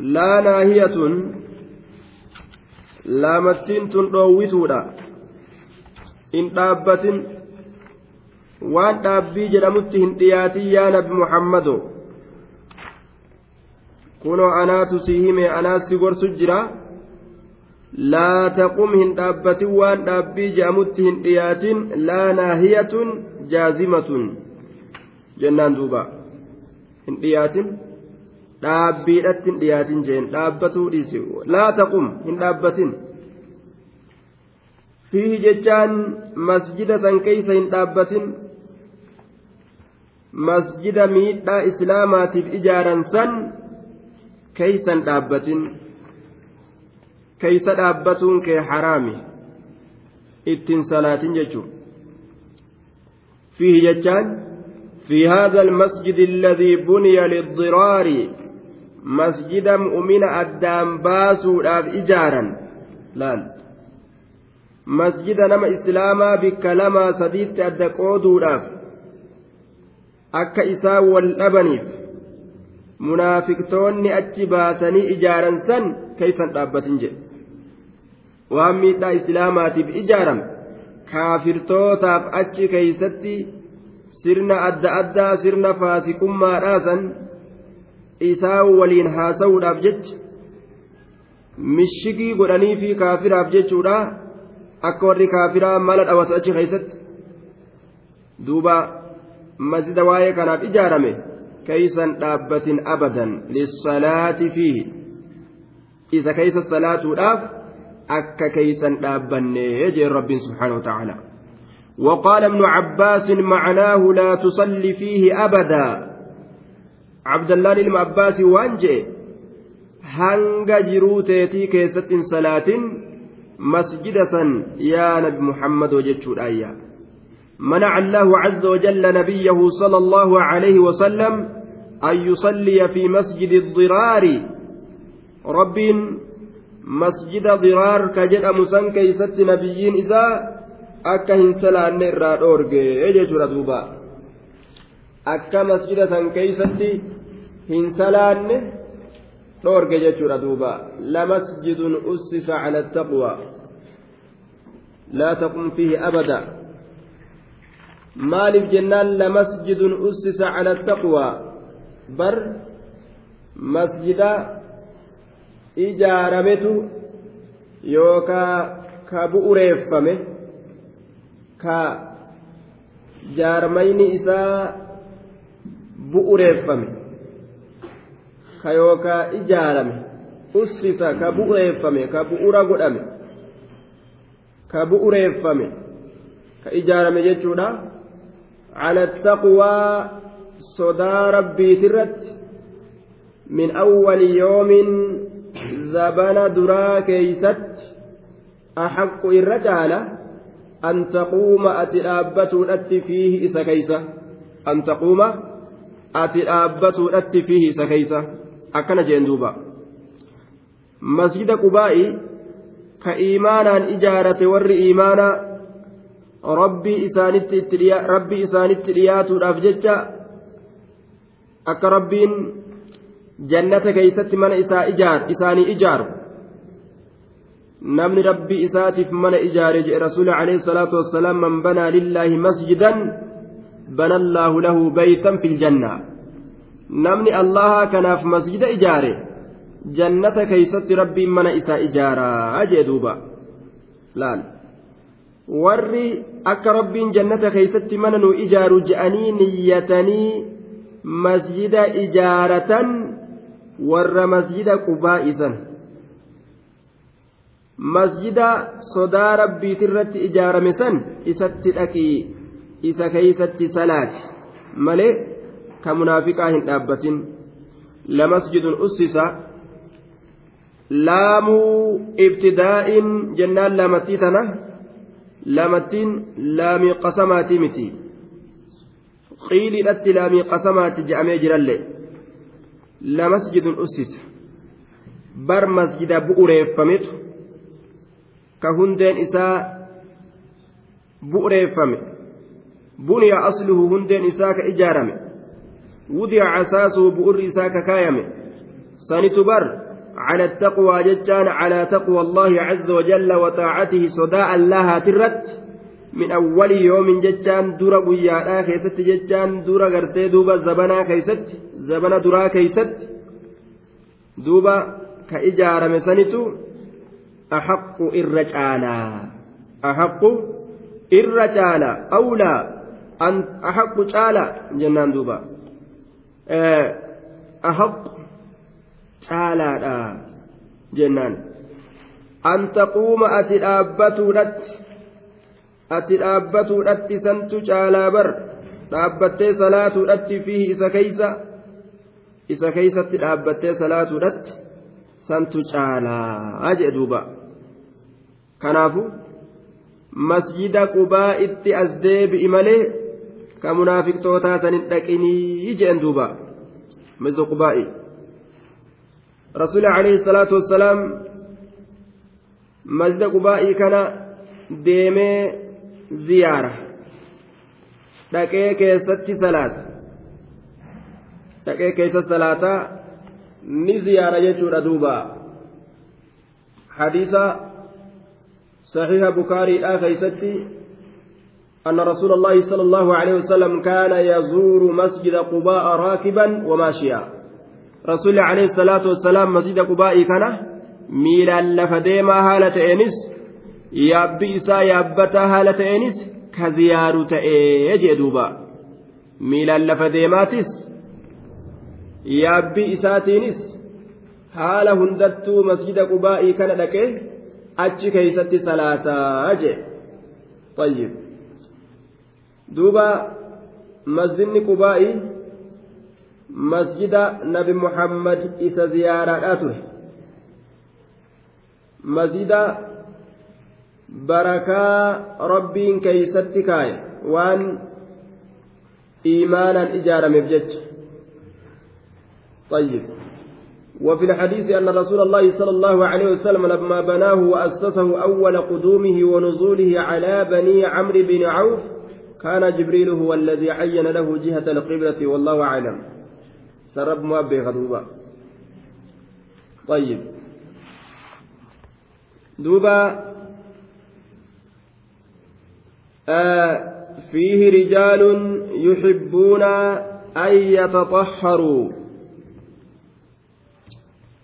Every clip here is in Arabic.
laa naahiyatun laamattiin tun dhoowwituudha. In dhaabbatin waan dhaabbii jedhamutti hin dhiyaatin yaa nabi muhammado kunoo anaatu si hime anaas si gorsu jira. Laa taqum hin dhaabbatin waan dhaabbii jedhamutti hin dhiyaatin laa naahiyatun jaazimatun. Jennaan duuba. Hin dhiyaatin dhaabbiidhatti hin dhiyaatin jeen dhaabbatuu dhiisi laa taqum hin dhaabbatin fiihi jechaan masjida san keeysa hin dhaabbatin masjida miidhaa islaamaatiif ijaaran san keeysan dhaabbatin keeysa dhaabbatuun kee haraami ittiin salaatin jechuu fiihi jechaan في هذا المسجد الذي بني للضرار masjida mu'mina addaan baasuudhaaf ijaaran laal masjida nama islaamaa bikka lamaa sadiitti adda qooduudhaaf akka isaan wal dhabaniif munaafiqtoonni achi baasanii ijaaran san keeysan dhaabbatin jedhe waan miidhaa islaamaatiif ijaaram kaafirtootaaf achi keeysatti sirna adda addaa sirna faasiqummaadhaasan isaa waliin haasa'uudhaaf jecha mishigii godhanii fi kaafiraaf jechuudha akka warri kaafiraa mala dhawatu achi keessatti duuba masjida waa'ee kanaaf ijaarame keeysan dhaabbatin abadan lissalaati fiihi isa keeysa salaatuudhaaf akka keeysan dhaabbanne jeen rabbiin subxaanahu wa ta'ala وقال ابن عباس معناه لا تصلي فيه أبدا waan je'e hanga jiruu teetii keessatti hin salaatin masjida san yaa nabi muhammadoo jechuudha ayyaa منع الله عز وجل نبيه صلى الله عليه وسلم أن يصلي في مسجد الضرار رب مسجد ضرار كجد مسن كيست نبيين إذا أكهن سلان الراد أورجي دوبا akka masjida san keeysatti hin salaanne dhoorge jechuudha duuba. Lamasjidun ussisa cala attaqwa laa taqum fiihi abada. Maaliif jennaan lamasjidun ussisa cala attaqwa bar masjida ijaarametu yookaa ka bu'ureeffame ka jaarmayni isaa bu'ureeffame ka yookaa ijaarame ussisa ka bu'ureeffame ka bu'ura godhame ka bu'ureeffame ka ijaarame jechuudha cala taqwaa sodaa rabbiitirratti min awwali yoomin zabana duraa keeysatti axaqqu irra caala an taquuma ati dhaabbatuudhatti fiihi isa keeysa an taquuma ati dhaabbatuudhatti fiihi isa keeysa akkana jeen duuba masjida qubaa'i ka iimaanaan ijaarate warri iimaanaa rabbii isaanitti dhiyaatuudhaaf jecha akka rabbiin jannata keeysatti mana isaa isaanii ijaaru namni rabbii isaatiif mana ijaare jedhe rasuuli alayhi salaatu wassalaam man banaa lillaahi masjidan بنى الله له بيتا في الجنة نمني الله كناف مسجد إجارة جنة كيست ربي من إسا إجارة أجدوبا laal warri akka rabbiin jannata keeysatti mana nu ijaaru je'anii niyyatanii masjida ijaaratan warra masjida qubaa'isan masjida sodaa rabbiitirratti ijaarame san isatti dhaqii isa keeysatti salaati. Malee ka munaafiqaa hin dhaabbatin. Lamasjidun ussisa. Laamuu ibtidaa'in jennaan laamattii tana. Laamattiin laamii qasamaatii miti. Qiiliidhatti laamii qasamaati je'amee jirallee. Lamasjidun ussisa. Bar masjida bu'ureeffametu ka hundeen isaa bu'ureeffame buniya asluhu hundeen isaa ka ijaarame wudiya casaasuhu bu'urri isaa ka على التقوى ججان على تقوى الله عز وجل وطاعته صداء الله ترت. من أول يوم ججان دور قيانا كيست ججان دور غرتي دوبا زبنا كيست زبنا درا كيست. دوبا كإجارة مسنتو أحق الرجالا أحق الرجالا أولى أحق جالا جنان دوبا أحق caalaadha jennaan an taquuma ati dhaabbatuudhatti ati dhaabbatuudhatti santu caalaa bar dhaabbattee salaatuudhatti fiihi isa keeysa isa keeysatti dhaabbattee salaatuudhatti santu caalaa jee duuba kanaafu masjida qubaa itti as deebi'i malee munaafiqtootaa sanin dhaqinii jeen duuba misda qubaa'i rasuuli alayhi salaatu wassalaam masjida qubaa'ii kana deemee ziyaara dhaqee keessatti salaata dhaqee keessa salaataa ni ziyaara jechuudha duuba hadiisa صحيح بكاري لا كيستي أن رسول الله صلى الله عليه وسلم كان يزور مسجد قباء راكبا وماشيا alayhi salaatu wassalaam masjida qubaa'ii kana miilaan lafa deemaa haala ta'eenis yaabbi isaa yaabbataa haala ta'eenis ka ziyaaru ta'ee jee duuba miilaan lafa deemaatis yaabbi isaatiinis haala hundattuu masjida qubaa'ii kana dhaqee achi keeysatti salaataa jee طيب duuba masjidni qubaa'ii masjida nabi muhammad isa ziyaaraadhaa ture masjida barakaa rabbiin keeysatti kaaye waan iimaanaan ijaarameef jecha طيب وفي الحديث أن رسول الله صلى الله عليه وسلم لما بناه وأسسه أول قدومه ونزوله على بني عمرو بن عوف كان جبريل هو الذي عين له جهة القبلة والله أعلم. سرب موابي غدوبا طيب. دوبا آه فيه رجال يحبون أن يتطهروا.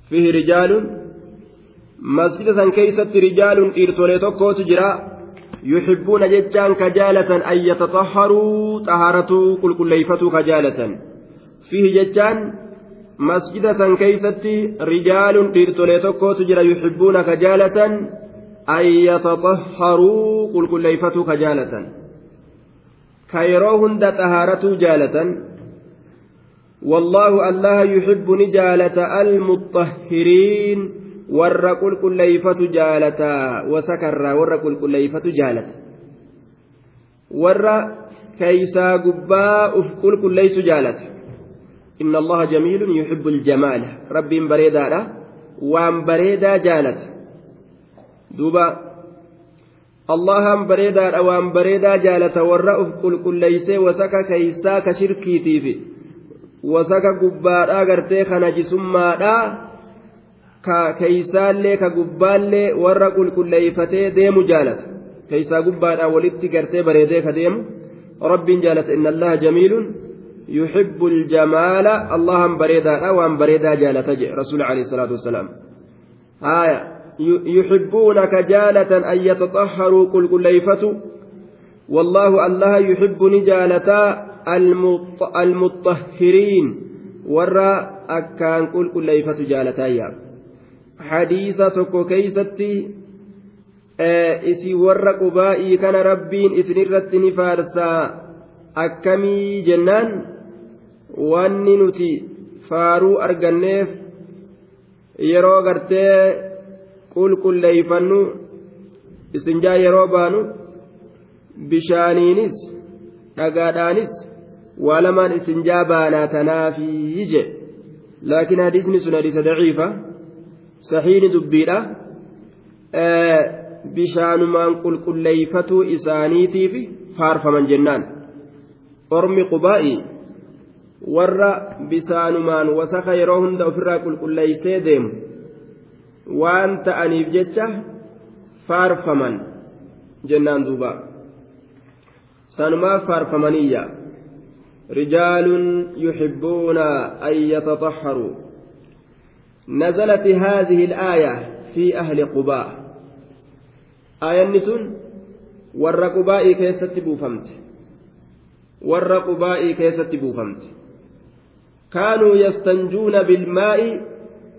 فيه رجال؟ مسجد كيست رجال إرتولي توكو تجرا يحبون ججان كجالة أن يتطهروا طهارة كل كليفة كجالة rijaalun dhiirtolee tokkootu jira yuxibbuuna ka jaalatan an yataطahharuu qulqulleeyfatuu ka jaalatan ka yeroo hunda xahaaratuu jaalatan والله الله يحب نجالة المطهرين warra qulqulleeyfatu jaalataa wasakarraa warra qulqulleeyfatu jaalata. Warra keeysaa gubbaa uf qulqulleeysu jaalata. إن الله جميل يحب الجمال رب بريدا وان بريدا جالت دوبا اللهم بريدا وان بريدا جالت والرأف كل كل ليس وسكا كيسا كشركيتي في وسكا قبادا غرتي خنجسمادا keeysaallee ka gubbaallee warra qulqulleeyfatee deemu jaalata keeysaa gubbaadhaa walitti gartee bareedee ka deemu rabbiin jaalata inna allaha jamiilun يحب الجمال اللهم بريدا وان بريدا جالة رسول عليه الصلاة والسلام آية يحبونك جالة أن يتطهروا كل كليفة والله الله يحب نجالة المطهرين ورا أكان كل كليفة hadiisa tokko keeysatti isin warra qubaa'ii kana rabbiin isin irratti ni faarsaa. Akkamii jennaan? Wanni nuti faaruu arganneef yeroo gartee qulqulleeyfannu isinjaa yeroo baanu bishaaniinis dhagaadhaanis waa lamaan isinjaa baanaa tanaafi je laakiin hadiisni sun hadiisa daciifa. Sahiini dubbiidha bishaanumaan qulqulleeyfatuu isaaniitiif faarfaman jennaan ormi qubaa'i warra bisaanumaan wasaka yeroo hunda ofirraa qulqulleeysee deemu waan ta'aniif jecha faarfaman jennaan duuba sanumaaf faarfamaniyya رجال يحبون أن يتطهروا نزلت هذه الآية في أهل قباء آية نسون ور قباء كيست بوفمت ور قباء كيست بوفمت كانوا يستنجون بالماء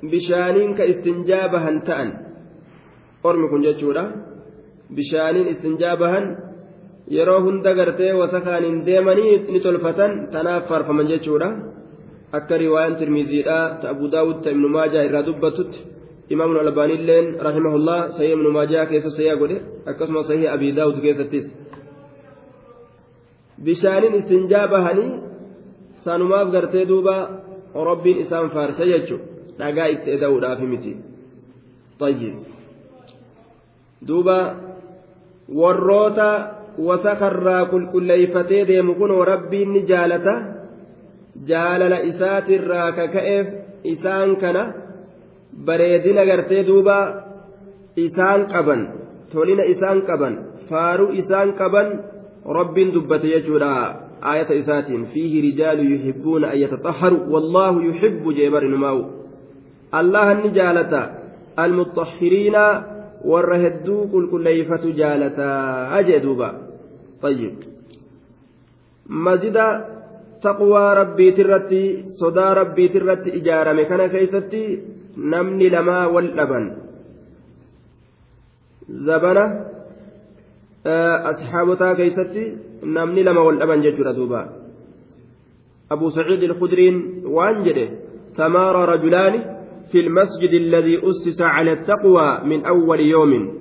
بشانين كاستنجابها تأن أرمكم جتشورا بشانين استنجابها yeroo hunda gartee wasakaan hin deemanii ni tolfatan tanaaf faarfaman jechuudha akka riwaayaan tirmiziidha ta abu daawud ta ibnu maajaa irraa dubbatutti imaamnu albaaniilleen rahimahullah sahih ibnu maajaa keessa sahiha godhe akkasuma sahih abii daawud keessattis bishaaniin istinjaa bahanii sanumaaf gartee duuba rabbiin isaan faarsa jechu dhagaa itti eda'uudhaaf miti tayyib duuba warroota wasakarraa qulqulleeyfatee deemu kunoo rabbiin ni jaalata jaalala isaatirraa kaka'eef isaan kana bareedina gartee duuba isaan qaban tolina isaan qaban faaruu isaan qaban rabbiin dubbate jechuudha آية إساتين فيه رجال يحبون أن يتطهروا والله يحب جبر نماو الله النجالة المطهرين والرهدو كل كليفة جالة أجدوبا طيب تقوى ربي ترتي صدى ربي ترتي إجارة مكان كيستي نمني لما واللبن زبنة أصحابتا كيستي نمني لما واللبن ججر دوبا أبو سعيد الخدرين وأنجده تمار رجلان في المسجد الذي أسس على التقوى من أول يوم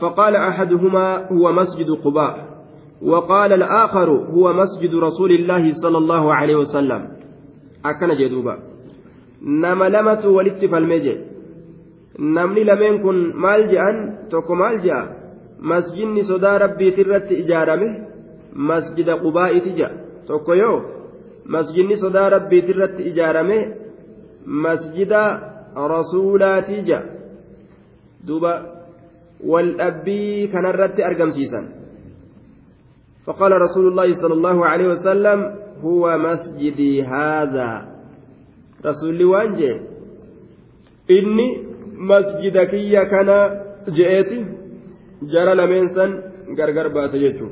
فقال أحدهما هو مسجد قباء وقال الآخر هو مسجد رسول الله صلى الله عليه وسلم. أكن جدوبا. نما لمت ولدت فالمجي. نمني لمن كن مالجأ توكو مالجأ مسجدني صدى ربي ترت إجارمه مسجد قباء تجا. توكو يو. مسجدني صدى ربي ترت إجارمه مسجد رسولاتي جا دوبا. والأبي كان الرد أرقم سيسا فقال رسول الله صلى الله عليه وسلم هو مسجدي هذا. رسول وانجي إني مسجدك يا كان جئتي جرى لمنسا غرغر باسجته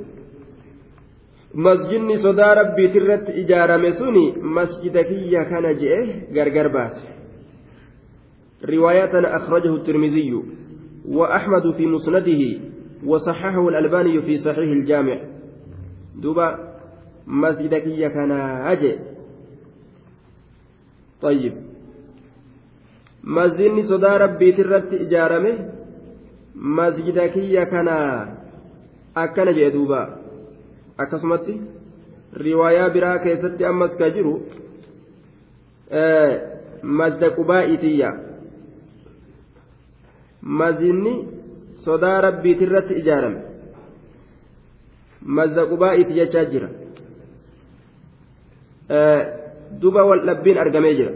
masjidni sodaa rabbiiti irratti ijaarame suni masjida kiyya kana je'e gargar baase رواية أخرجه الترمذي وأحمد في مسنده وصححه الألباني في صحيح الجامع. دوبا مسجدك كان أجي طيب مسجدني صدى ربي ترت إجارمه مسجدك كان أكن جي دوبا akkasumatti riwaayaa biraa keessatti ammas ka jiru mazda qubaa'itiyya mazinni sodaa rabbiiti irratti ijaarame Mazda qubaa'iti jechaa jira duba wal dhabbiin argamee jira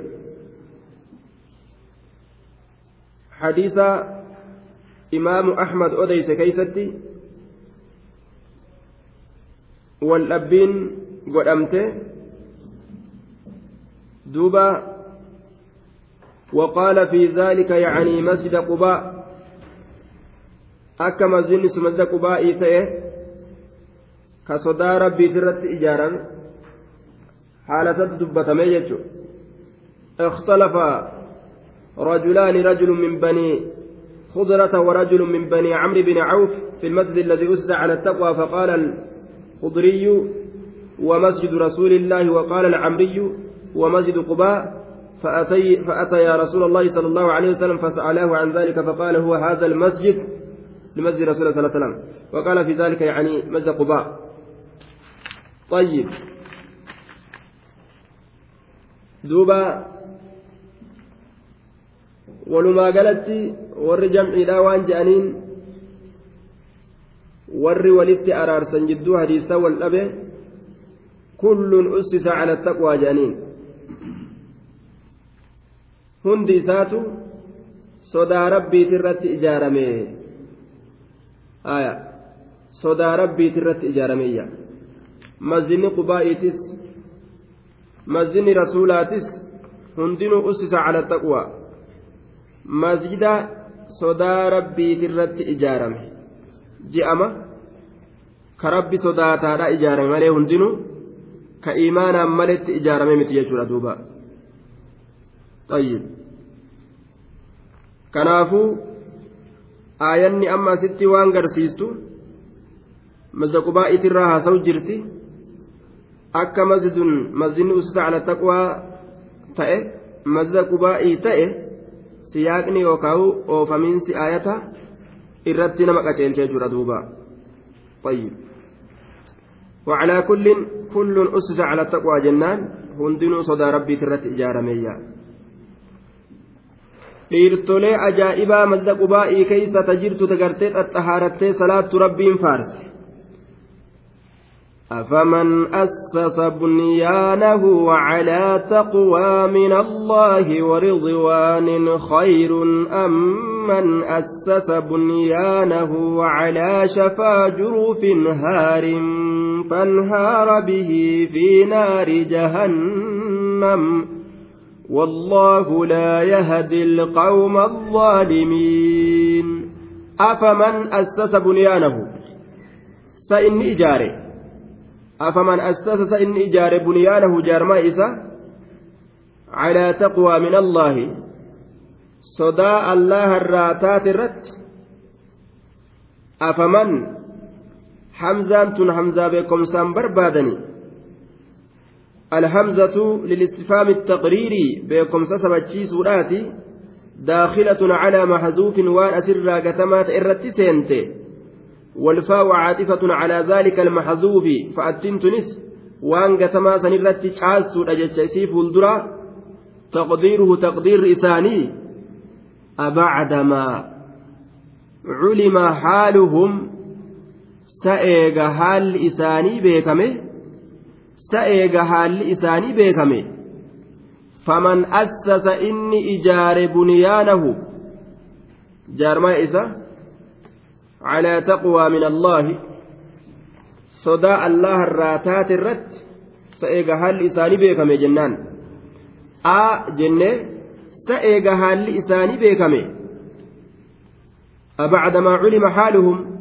hadiisa imaamu ahmad odeyse keeysatti waldhabbiin godhamte duuba وقال في ذلك يعني مسجد قباء أكا مسجد مسجد قباء تأه كصدا ربي ترت إجارا حالة دبة ميجو اختلف رجلان رجل من بني خضرة ورجل من بني عمرو بن عوف في المسجد الذي أسس على التقوى فقال الخضري ومسجد رسول الله وقال العمري ومسجد قباء فأتي, فأتى يا رسول الله صلى الله عليه وسلم فسأله عن ذلك فقال هو هذا المسجد لمسجد رسول الله صلى الله عليه وسلم وقال في ذلك يعني مسجد قباء طيب دوبا walumaa galatti warri jamciidhaa waan je'aniin warri walitti araarsan jidduu hadiisaa wal dhabe kulluun ussisa cala taqwaa je'aniin hundi isaatu sodaa rabbiit irratti ijaarame aya sodaa rabbiit irratti ijaarameeyya mazinni qubaa'iitis mazinni rasuulaatis hundinuu ussisa cala taqwaa masjida sodaa rabbiit irratti ijaarame ji'ama ka rabbi sodaataadha ijaarame malee hundinuu ka imaanaan maletti ijaarame miti jechuudha duuba طيب kanaafuu aayanni amma asitti waan garsiistu mazda qubaa'itirraa haasawu jirti akka masjidun masjidni usisa ala taqwaa ta'e mazda qubaa'ii ta'e siyaaqni yookaan oofamiinsi aayata irratti nama qaceelchee jira duuba طيب وعلى كل كل أسس على التقوى جنان هندنو صدى ربي ترت إجارمية dhiirtolee ajaa'ibaa mazda qubaa'ii keeysa ta jirtu tagartee xaxxahaarattee salaattu rabbiin faarse أفمن أسس بنيانه على تقوى من الله ورضوان خير أم من أسس بنيانه على شفا جروف هار فانهار به في نار جهنم والله لا يهدي القوم الظالمين أفمن أسس بنيانه؟ سإن إجاره أفمن أسس إن إجار بنيانه جارما إسا؟ على تقوى من الله. صداء الله الراتات الرت. أفمن؟ حمزة حمزة بكم سنبر بادني الحمزة للاستفهام التقريري بكم سسبتشي سوراتي داخلة على محذوف وان أسر قتمات إرت سينتي والفاء عاطفة على ذلك المحذوف فأتنتنس وأن قتما سنرت تعاست أجتشيسي فولدرا تقديره تقدير إساني أبعدما علم حالهم سأيغ حال إساني بيكمه سأيغ حال إساني بيكمه. فمن أسس إني إجار بنيانه جارما إسا؟ على تقوى من الله صداء الله الراتات الرت سأيغا هال إساني بيكمي جنان آ جنة سأيغا هال إساني بيكمي أبعدما علم حالهم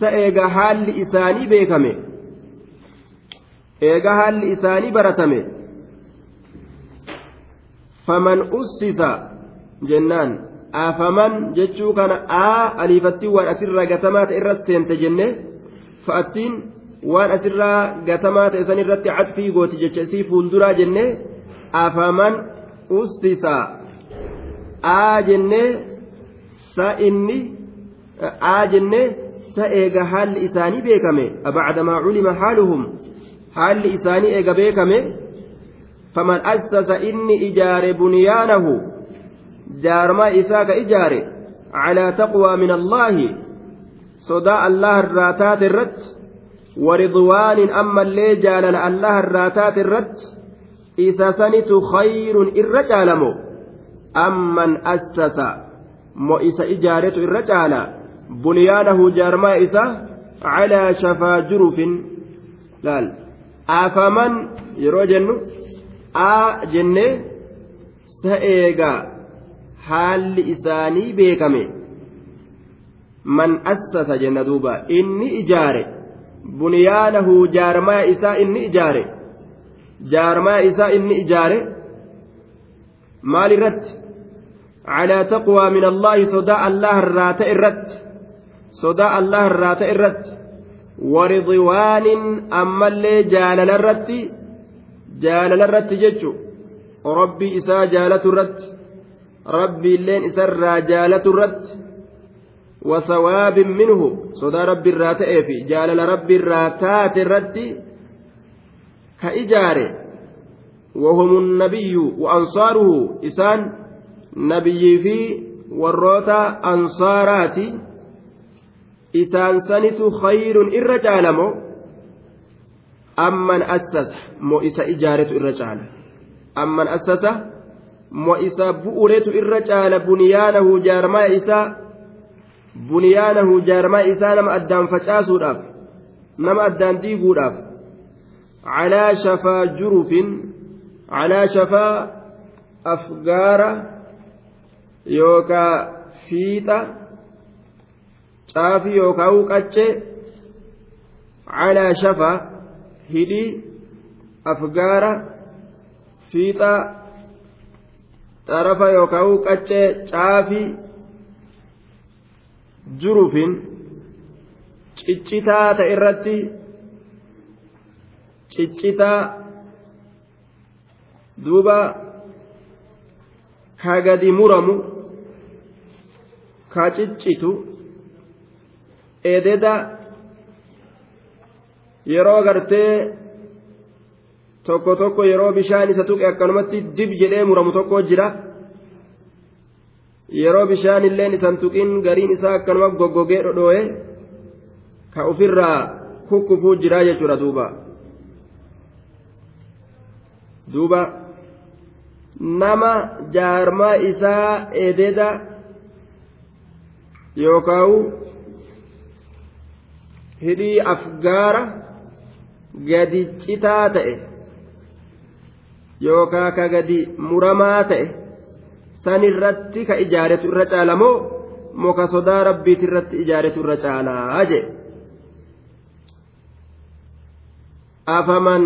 سأيغا هال إساني بيكمي إيغا هال إساني برتمي فمن أسس جنان afaman jechuu kana aa aliifatti waan asirraa gatamaa ta'e irratti seente jenne fa'attiin waan asirraa gatamaa ta'e san irratti cadfii gooti jecha isii fuulduraa jenne afaman ustisa aa jenne sa inni aa jenne sa eega haalli isaanii beekame. Abacdamaa culima haaluhum? Haalli isaanii eega beekame? Faman assasa inni ijaare bunyaanahu jaarmaa isaa ka ijaare calaa taqwaa min allaahi sodaa allaha irraa taate irratti waridwaanin ammallee jaalala allaha irraa taate irratti isa sanitu khayrun irra caalamo amman assasa mo isa ijaaretu irra caala bunyaanahu jaarmaa isa calaa shafaa jurufin laal afaman yeroo jennu aa jennee sa eegaa haalli isaanii beekame man assasa jenna duuba inni ijaare bunyaanahu jaarmaa isaa inni ijaare jaarmaa isaa inni ijaare maal irratti calaa taqwaa min allaahi sodaa allah irraa ta'e irratti sodaa allah irraa ta'e irratti waridwaanin ammallee jaalala irratti jaalala irratti jechu rabbii isaa jaalatu irratti rabbiilleen isarraa jaalatu irratti wasawaabin minhu sodaa rabbi irraa ta'ee fi jaalala rabbi irraa taate irratti ka ijaare وهم النبي وأنصاره إسان نبي في warroota ansaaraati isaan sanitu khayrun irra caala moo amman assasa moo isa ijaaretu irra moo isa bu'uretu irra caala bunyaanahu jaarmaa isaa bunyaanahu jaarmaa isaa nama addaan facaasuudhaaf nama addaan diiguudhaaf. Calaa shafaa jurufin calaa shafaa afgaara yookaa fiixa caafii yookaan qaccee calaa shafa hidhii afgaara fiixa xarafa yookaan qaccee caafii jurufin ciccitaa ta'e irratti ciccitaa duuba ka gadi muramu ka ciccitu ededa yeroo gartee tokko tokko yeroo bishaan isa tuqe akkanumatti dib jedhee muramu tokko jira yeroo bishaan illeen isan tuqin gariin isaa akkanuma goggogee dhodhooye ka ofirraa kukkufuu jiraa jechuudha duuba duuba nama jaarmaa isaa ededa yookaan hidhii afgaara gadi citaa ta'e yookaan ka gadi muramaa ta'e san irratti ka ijaaretu irra caalamoo? Muka sodaa rabbiiti irratti ijaaretu irra caalaa jee. Afaman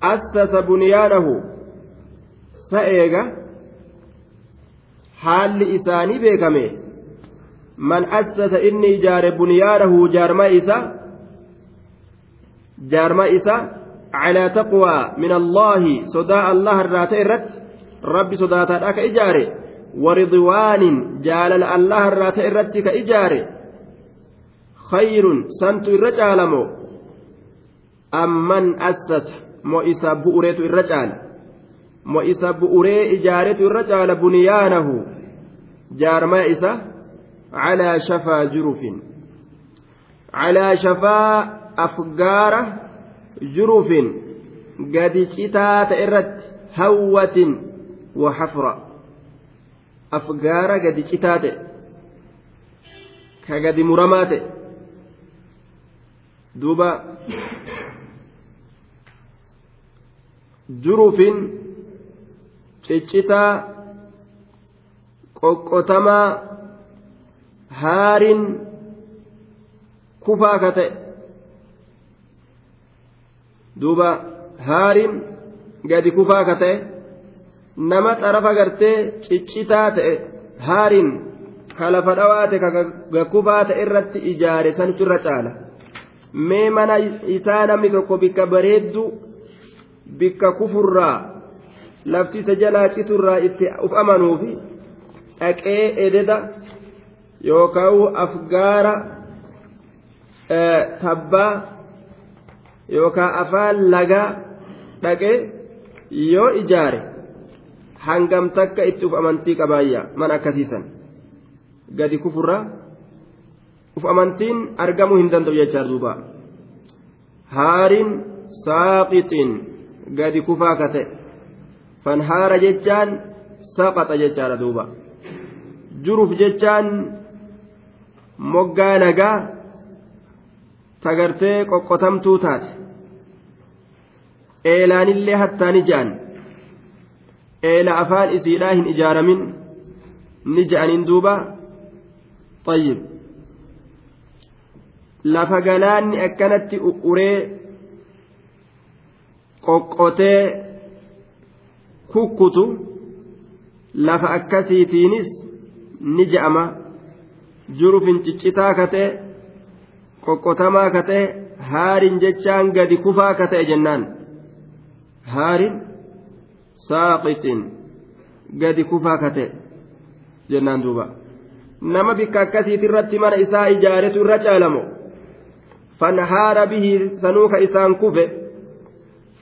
assasa bunyaanahu sa eega haalli isaanii beekame man assasa inni ijaare bunyaanahu jaarmaa isa jaarmaa isa calaa taqwaa min allaahi sodaa allah irraa ta'e irratti rabbi sodaataadha ka ijaare waridwaanin jaalala allah irraa ta'e irratti ka ijaare khayrun santu irra caalamo amman assasa mo isa bu'ureetu irra caala mo isa bu'uree ijaaretu irra caala jurufin gadi citaa ta'e irratti hawwatin wa hafra afgaara gadi citaa ta'e ka gadi muramaa ta'e duuba jurufin ciccitaa qoqqotamaa haarin kufaa ka duuba haarin gadi kufaa ka ta'e nama xarafa gartee ciccitaa ta'e haarin ka lafa dhawaate ka kufaa ta'e irratti ijaare santu irra caala. Mee mana isaa namni tokko bikka bareeddu bikka kufurraa lafti isa jalaa citurraa itti uf amanuufi dhaqee ededa yookaan afgaara tabbaa yookaan afaan lagaa dhaqee yoo ijaare hangam takka itti uf amantii qabaayya man akkasiisan gadi kufurraa uf amantiin argamuu hin danda'u jechaa duuba haariin saaqixiin gadi kufaa ka ta'e fanhaara jechaan saqaxa jechaadha duuba juruuf jechaan moggaa nagaa tagartee qoqqotamtuu taate. Eelaanillee ni ijaan. Eela afaan isiidhaa hin ijaaramin. Ni ja'aniin duuba. Xayyib lafa galaanni akkanatti u'uree qoqqotee kukkutu lafa akkasiitiinis ni ja'ama. Jiru finciccitaa katee qoqqotamaa ka ta'e haarin jechaan gadi kufaa ka ta'e jennaan haarin saaqitin gadi kufaa kate jennaan duuba nama bikka akkasiiti irratti mana isaa ijaaretu irra caalamo fanhaara bihi sanuuka isaan kufe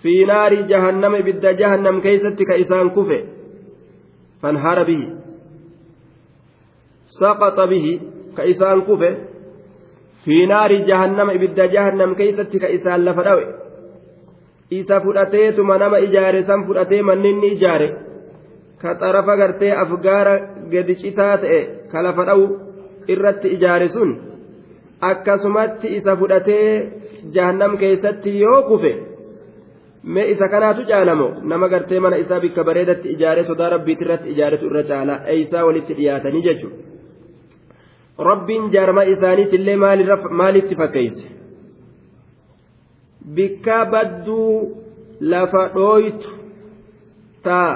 fi naari jahannama ibidda jahannam keeysatti ka isaan kufe fanhaara bihi saqaxa bihi ka isaan kufe fi naari jahannama ibidda jahannam keeysatti ka isaan lafa dhawe. Isa fudhateetuma nama ijaare san fudhatee manninni ijaare ka xarafa gartee afgaara gadi citaa ta'e ka lafa dhawu irratti ijaare sun akkasumatti isa fudhatee jahannam keessatti yoo kufe mee isa kanaatu caalamo? Nama gartee mana isaa bikka bareedatti ijaaree sodaa rabbiitti irratti ijaaretu irra caala. Eeysaa walitti dhiyaatanii jechuudha rabbiin jaarma isaaniitillee maalitti fakkeeyse bikka badduu lafa dhooytu taa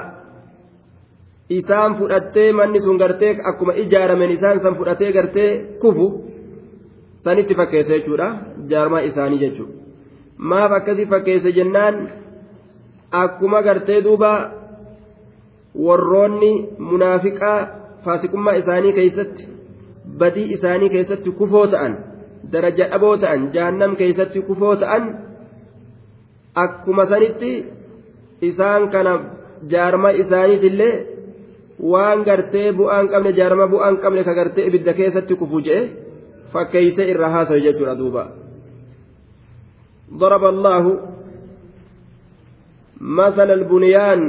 isaan fudhattee manni sun gartee akkuma ijaaramen isaan san fudhatee gartee kufu sanitti fakkeesse jechuudha jaarmaa isaanii jechuudha maaf akkasii fakkeesse jennaan akkuma gartee duuba warroonni munaafiqaa faasiqummaa isaanii keessatti badii isaanii keessatti kufoo ta'an daraja dhaboo ta'an jahannam keessatti kufoo ta'an akkuma sanitti isaan kana jaarma isaaniitillee waan gartee bu'aan qabne jaarma bu'aan qabne ka gartee ibidda keessatti kufu je'e fakkeeyse irra haasawe jechuudha duuba ضرب الله مثل البنيان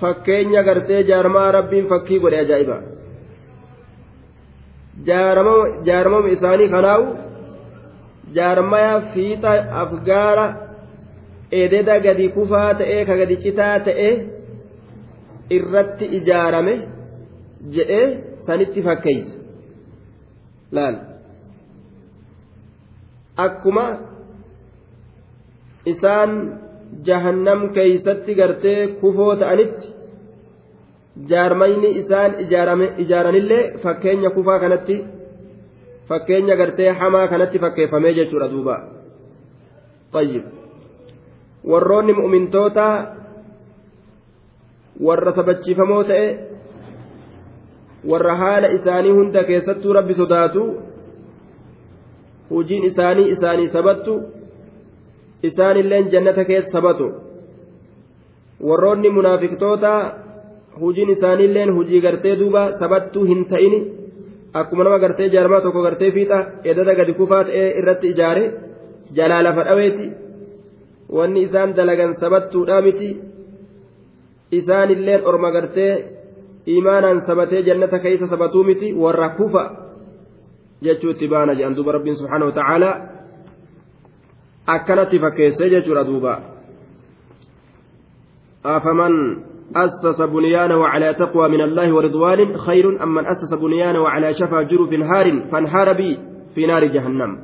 fakkeenya gartee jaarmaa rabbiin fakkii godhe ajaa'iba jaarmama isaanii kanaawu jaarmaya fiixa afgaara ededa gadi kufaa ta'ee ka gadi citaa ta'e irratti ijaarame jedhee sanitti fakkeeysa laal. Akkuma isaan jahannam keeysatti gartee kufoo ta'anitti jaarmayni isaan ijaaranillee fakkeenya kufaa kanatti fakkeenya gartee hamaa kanatti fakkeeffamee jechuudha duuba طيب warroonni mu'mintoota warra sabachiifamoo ta'e warra haala isaanii hunda keessattuu rabbi sodaatu hujiin isaanii isaanii sabattu isaanilleen jannata keessa sabatu warroonni munaafiqtoota hujiin isaaniilleen hujii gartee duuba sabattuu hin ta'ini akkuma nama gartee jaarmaa tokko gartee fiixa edada gadi kufaa ta'ee irratti ijaare jalaa lafa dhaweeti wanni isaan dalagan sabattuudhaa miti isaanilleen orma gartee imaanaan sabatee jannata keessa sabatuu miti warra kufa jechuutti baana jedhan duuba rabbiin subhaanahu ta'aalaa akkanatti fakkeessee jechuudha duuba afaman أسس بنيانه على تقوى من الله ورضوان خير من أسس بنيانه على شفا جرف هار فانهار بي في نار جهنم.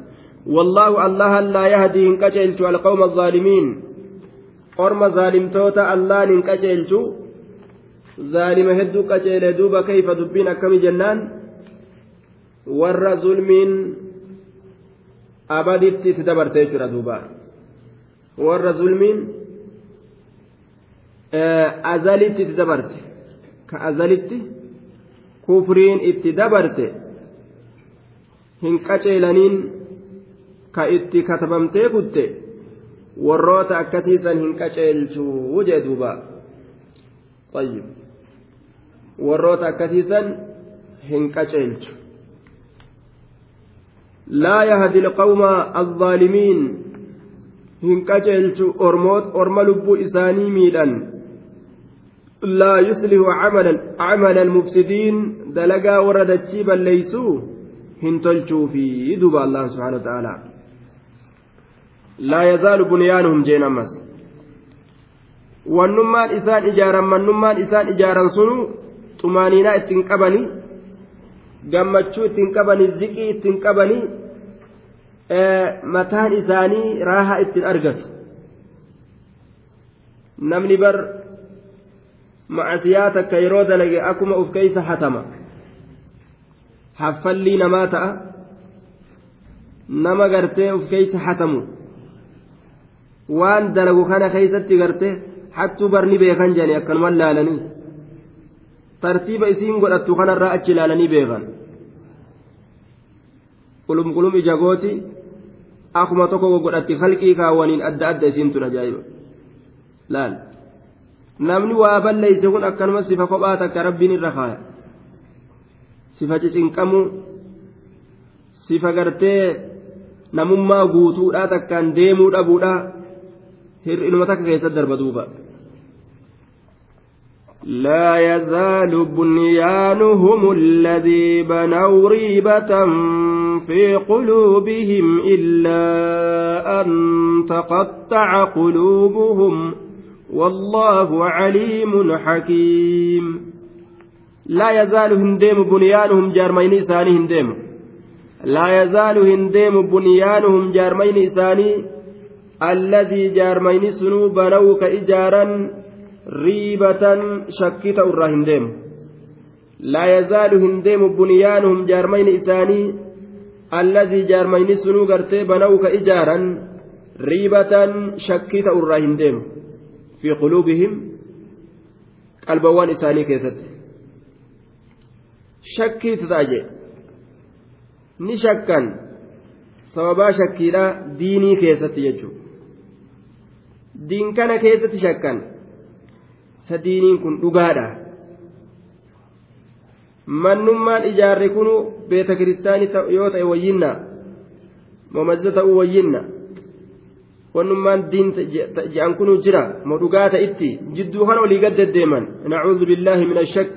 والله الله لا يهدي إن كجلت القوم الظالمين. قرم ظالم توتا الله إن كجلت ظالم هدو كجل دوب كيف دبين كم جنان. ور ظلم أبدت تدبرت دوبا. ور ظلم azalitti itti dabarte ka azalitti kufriin itti dabarte hin qaceelaniin ka itti katabamtee kutte warroota akkasiisan hin qaceelchuu jee duuba warroota akkasiisan hin qaceelchu laa yahdi alqawma alظaalimiin hin qaceelchu orma lubbuu isaanii miidhan لا يصلح عملا عمل المفسدين دلقا وردتشي بل ليسوا هنتلشوا في دب الله سبحانه وتعالى لا يزال بنيانهم جينمس wannummaan isaan ijaaran mannummaan isaan ijaaran sunu xumaaniinaa ittiin qabanii gammachuu ittiin qabanii ziqii ittiin qabanii mataan isaanii raahaa ittiin argatu namni bar macasiyaa takka yeroo dalage akkuma uf keeysa hatama haffallii namaa ta'a nama gartee uf keeysa hatamu waan dalagu kana keeysatti gartee hattuu barni beekan jedhanii akkanumaan laalanii tartiiba isiin godhattu kanarraa achi laalanii beekan qulum qulum ija gooti akkuma tokko godhatti halqii kaawwaniin adda adda isiin tun ajaa'iba laal namni waa balleeyse kun akkanuma sifa kophaa takka rabbiin irra kaaya sifa cicinqamu sifa gartee namummaa guutuudhaa takkaan deemuu dhabuudha hir'inuma takka keessatti darba duuba. لا يزال بنيانهم الذي بنوا ريبة في قلوبهم إلا أن تقطع قلوبهم والله عليم حكيم لا يزال هنديم بنيانهم جارمين إساني هنديم لا يزال هنديم بنيانهم جارمين إساني الذي جارمين سنو riibatan shakkii ta'u irraa hin deemu laa yazaalu hin deemu bunyaanuhum jaarmayni isaanii alladii jaarmayni sunuu gartee bana'u ka ijaaran keessatti shakkiitu ta'a jee ni shakkan sababaa shakkiidha diinii keessatti jechuudha diin kana keessatti shakkan sadiiniin kun dhugaadha mannummaan ijaarre kunu beeta kiristaanii yoo ta'e wayyinna moomazza ta'uu wayyinna wannummaan diin je'an kunu jira moo dhugaa ta'itti jidduu kana olii gad deddeeman nacuudhu billaahi min ashakk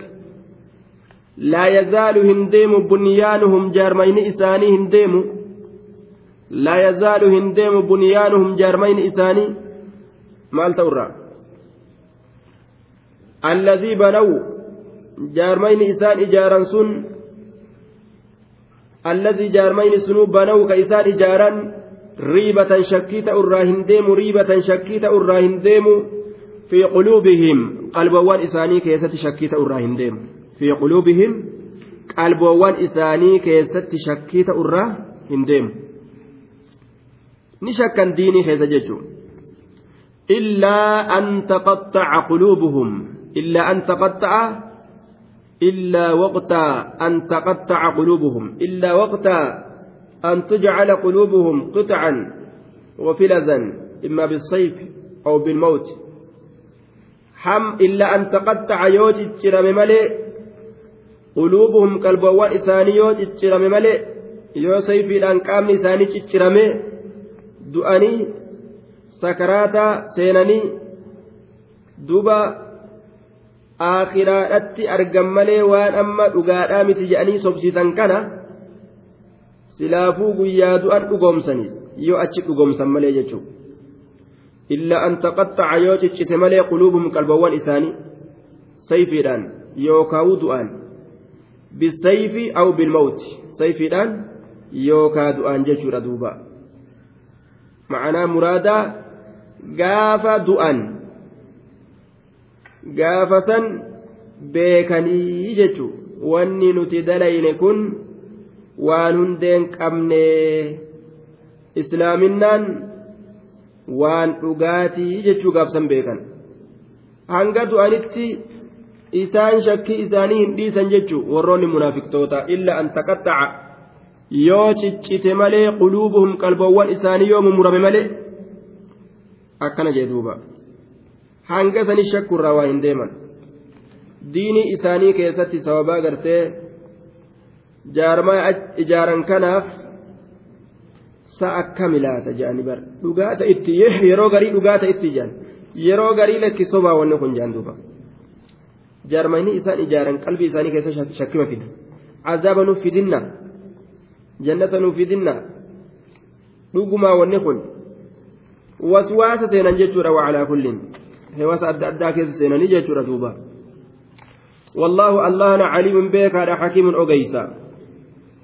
laa yazaalu hin deemu bunyaanuhum jaarmayni isaanii hin deemu laa yazaalu hin deemu bunyaanuhum jaarmayni isaanii maal ta'urraa الذي بنوا جارمين ريبة شكيت أراهن ديم ريبة شكيت أراهن ديم في قلوبهم قلبوان إساني كيست شكيت أراهن ديم في قلوبهم قلبوان إساني كيست شكيت أراهن ديم نشكا ديني كيس ججو إلا أن تقطع قلوبهم. إلا أن تقطع إلا وقت أن تقطع قلوبهم. إلا وقت أن تجعل قلوبهم قطعا وفلذا إما بالصيف أو بالموت حم إلا أن تقطع يوجد جرم ملئ قلوبهم قلبوا إساني يوجد جرم ملئ yoo sayfiidhaan qaamni isaanii ciccirame du'anii sakaraata seenanii duba aakiraadhatti argan malee waan amma dhugaadhaa miti jedhanii sobsiisan kana silaafuu guyyaa du'an dhugoomsanii yoo achi dhugoomsan malee jechuudha illaa an taqaxxaca yoo ciccite malee quluubuhum qalbawwan isaanii sayfiidhaan yookaan du'aan bisayfi aw bilmawti sayfiidhaan yookaa du'aan jechuudha duuba. Ma'anaa muraadaa gaafa du'an gaafa san beekanii jechuun. Wanni nuti dalayne kun waan hundeen qabne islaaminaan waan dhugaatii jechuu gaafsan beekan. Hanga du'anitti isaan shakkii isaanii hin dhiisan jechuu warroonni munaafiqtoota illa an taqaxxaca yoo ciccite malee quluubuhum qalbawwan isaanii yoo mumurame malee akkana jee duuba. Hanga sani shakkurraa waa hin deeman. Diinii isaanii keessatti sababaa gartee jaarmaa ijaaran kanaaf sa akkami laata jedhani bar dhugaata itti yeroo garii dhugaata itti jedhan yeroo garii lakki sobaa wanni kun jedhan duuba jaarmanii isaan ijaaran qalbii isaanii keessa shakkima fida azaaba nuuf fidinna jannata nuuf fidinna dhugumaa wanni kun waswaasa seenan jechuudha wacalaa kulliin heewasa adda addaa keessa seenanii jechuudha duuba الله عليم بك على حكيم أجيسا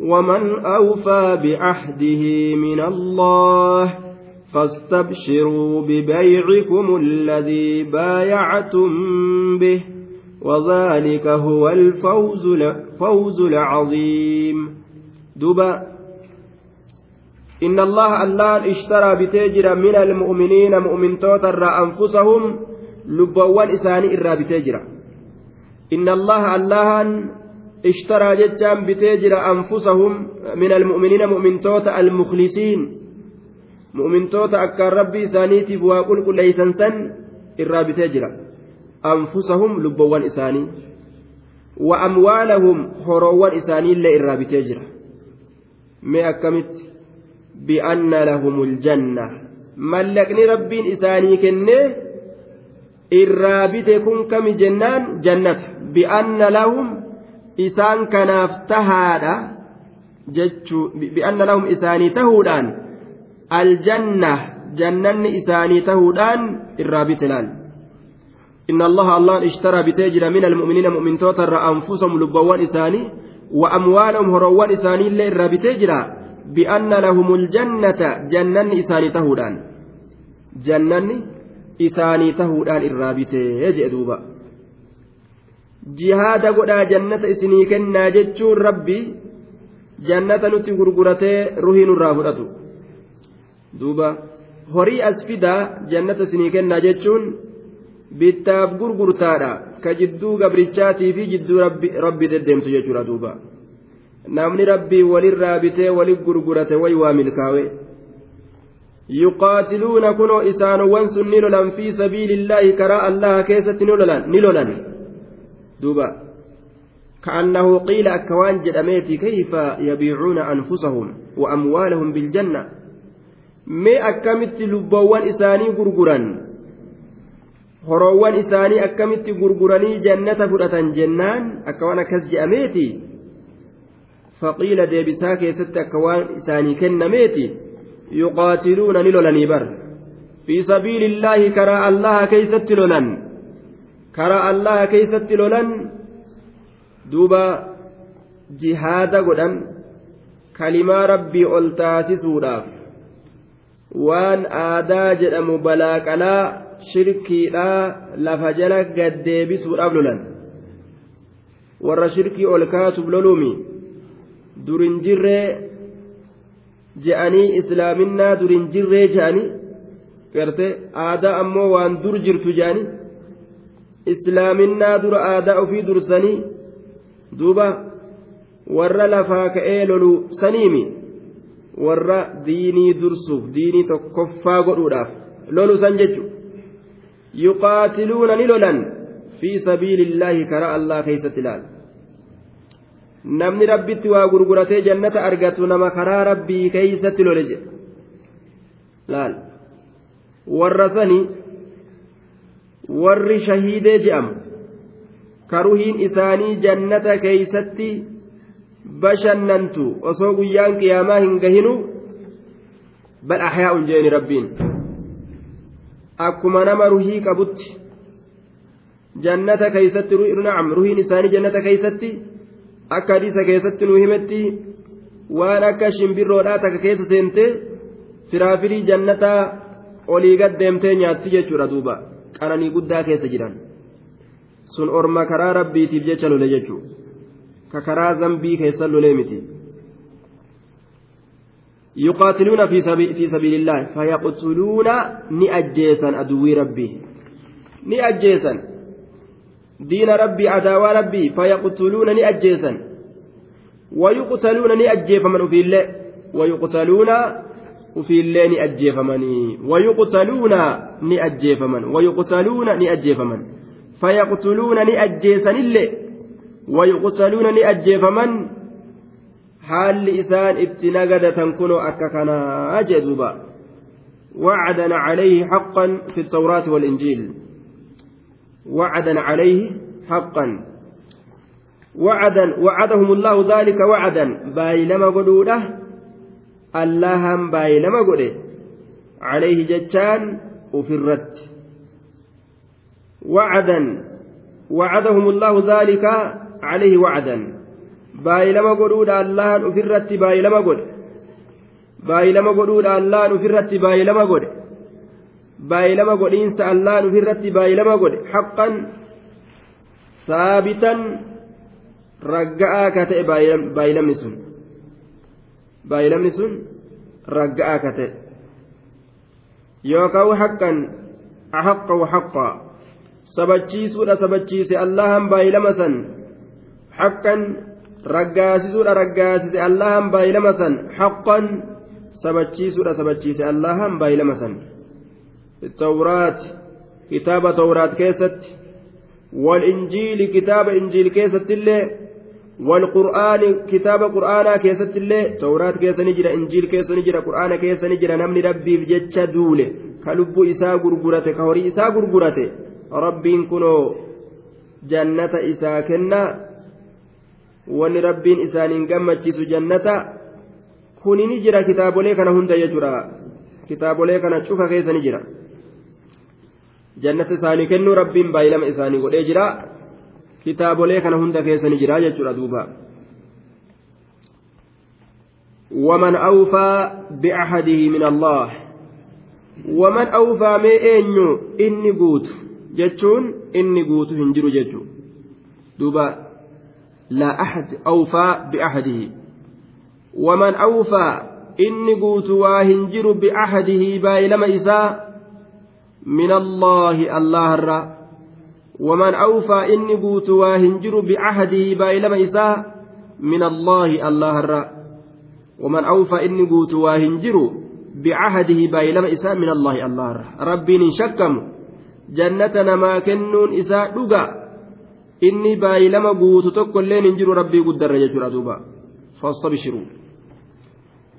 ومن أوفى بعهده من الله فاستبشروا ببيعكم الذي بايعتم به وذلك هو الفوز العظيم. دبا إن الله الله اشترى بتاجر من المؤمنين مؤمن توتر أنفسهم لبوان إساني إرى بتاجر إن الله الله اشترى جتان بتاجر أنفسهم من المؤمنين مؤمن توت المخلصين. مؤمن توت أكار ربي إسانيتي بواقل كل ليسن سن إرى بتاجر أنفسهم لبوان إساني. وأموالهم هروان إساني اللي إرى بتاجر ما أكمت bi'anna lahumul janna mallaqni rabbiin isaanii kenne irraa bite kun kami jennaan jannata bi'anna lahum isaan kanaaf tahaadha jechuu bi'anna lahum isaanii tahuudhaan aljanna jannanni isaanii tahuudhaan irraa bite laal إن الله الله اشترى بتاجر من المؤمنين مؤمن توتر أنفسهم لبوان إساني وأموالهم هروان إساني اللي lahumul jannata jannanni isaanii tahuudhaan jannanni isaanii tahuudhaan irraa bitee jedhe duuba jihaada godhaa jannata isinii kennaa jechuun rabbi jannata nuti gurguratee ruhii nurraa fudhatu duuba horii as fidaa jannata isinii kennaa jechuun bittaaf gurgurtaadha ka jidduu gabrichaatii fi jidduu rabbi deddeemtu jechuudha duuba. namni rabbii walirraa bitee walit gurgurate way waa milkaawe yuqaatiluuna kunoo isaanowwan sun ni lolan fii sabiilillaahi karaa allaha keessatti ni lolan duuba كأنه قيل أكوان جدميتي كيف يبيعون أنفسهم وأموالهم بالجنة lubboowwan isaanii gurguran horoowwan isaanii akkamitti gurguranii jannata fudhatan jennaan akka waan akkas je'ameeti faqiila deebisaa keessatti akka waan isaanii kennameeti yuqaatiluuna ni lolanii bar fi sabiilillaahi karaa allaha keeysatti lolan karaa allaha keeysatti lolan duuba jihaada godhan kalimaa rabbii ol taasisuudhaaf. Waan aadaa jedhamu balaaqalaa shirkiidhaa lafa jala gaddeebisuudhaaf lolan. Warra shirkii ol kaasuuf loluumi durin jirree je'anii islaaminaa durin jirree je'anii garte aadaa ammoo waan dur jirtu je'anii islaaminaa dura aadaa ofii dursanii duuba warra lafaa ka'ee lolu saniimi warra diinii dursuuf diinii tokkoffaa godhuudhaaf lolu san jechu yuqaatiluuna ni lolan fi sabiilillaahi karaa allah keeysatti ilaala namni rabbitti waa gurguratee jannata argatu nama karaa rabbii keeysatti lole jedhe laal warra sani warri shahiidee je'amu. Karuhiin isaanii jannata keeysatti bashannantu. Osoo guyyaan qiyaamaa hin gahinu bal axyaa'un jeeni rabbiin. Akkuma nama ruhii qabutti jannata keeysatti nacam ruhiin isaanii jannata keeysatti akka hadiisa keessatti nu himetti waan akka shimbirroodhaa takka keessa seentee firaafirii jannataa olii gad deemtee nyaatti jechuudha duuba qananii guddaa keessa jiran. Sun orma karaa rabbiitiif jecha lole jechuudha ka karaa zambii keessa lolee miti. يقاتلون في سبيل في سبيل الله فيقتلون نأجيسا أدوي ربي نأجيسا دين ربي عداوى ربي فيقتلون نأجيسا ويقتلون نأجيفمن في الله ويقتلون وفي الله نأجيفمن ويقتلون نأجيفمن ويقتلون نأجيفمن فيقتلون نأجيسا الله ويقتلون نأجيفمن حال إسان ابتنقدة تنكن أككنا أجدوبا وعدا عليه حقا في التوراة والإنجيل. وعدا عليه حقا. وعدا وعدهم الله ذلك وعدا. بايلما قلوله بايلما قله عليه جتان وفي الرد وعدا وعدهم الله ذلك عليه وعدا بايلما قلود الله أفرت بايلما قل بايلما قلود الله أفرت بايلما قل بايلما قل إنس الله أفرت بايلما قل حقا ثابتا ragga'aa ka ta'e baayilamni sun. Baayilamni sun ragga'aa ka ta'e yookaan haqqan ahaqqa waxaqqa sabachiisuudha sabachiise allahan baayilama san haqqan raggaasisuudha raggaasise allahan baayilama san haqqan sabachiisuudha sabachiise allahan baayilama san tawraat kitaaba tawraat keessatti wal injiili kitaaba injiil keessatti illee والقرآن كتاب قرآنا كيست الله توراة كيسني جرا إنجيل كيسني جرا قرآن كيسني جرا نمني ربي بجتشا دولة كلب إساء غرغرته كهوري إساء غرغرته ربين كنو جنة إساء كنا isaaniin gammachiisu jannata kuni ni jira kitaabolee kana hunda jechuudha kitaabolee kana cufa keessa ni jira jannata isaanii kennuu rabbiin baay'ilama isaanii godhee jira kitaabolee kana hunda keessa ni jira jechuudha duuba ومن أوفى بعهده من الله. ومن أوفى ما أنيو إني قوت. جتشون إني قوت هنجر جتشو. دوبا. لا أحد أوفى بعهده ومن أوفى إني قوت وهنجر بعهده بايلما إساء من ومن أوفى إني قوت واهنجر بعهده بايلما إساء من الله الله الرّ ومن أوفى إني قوت واهنجر بعهده بايلما إساء من الله الله الرّ ربي شكم جنة ما كنون إساء دقا guutu tokko illee hin jiru rabbii guddarra jechuudha duuba fastabshiruu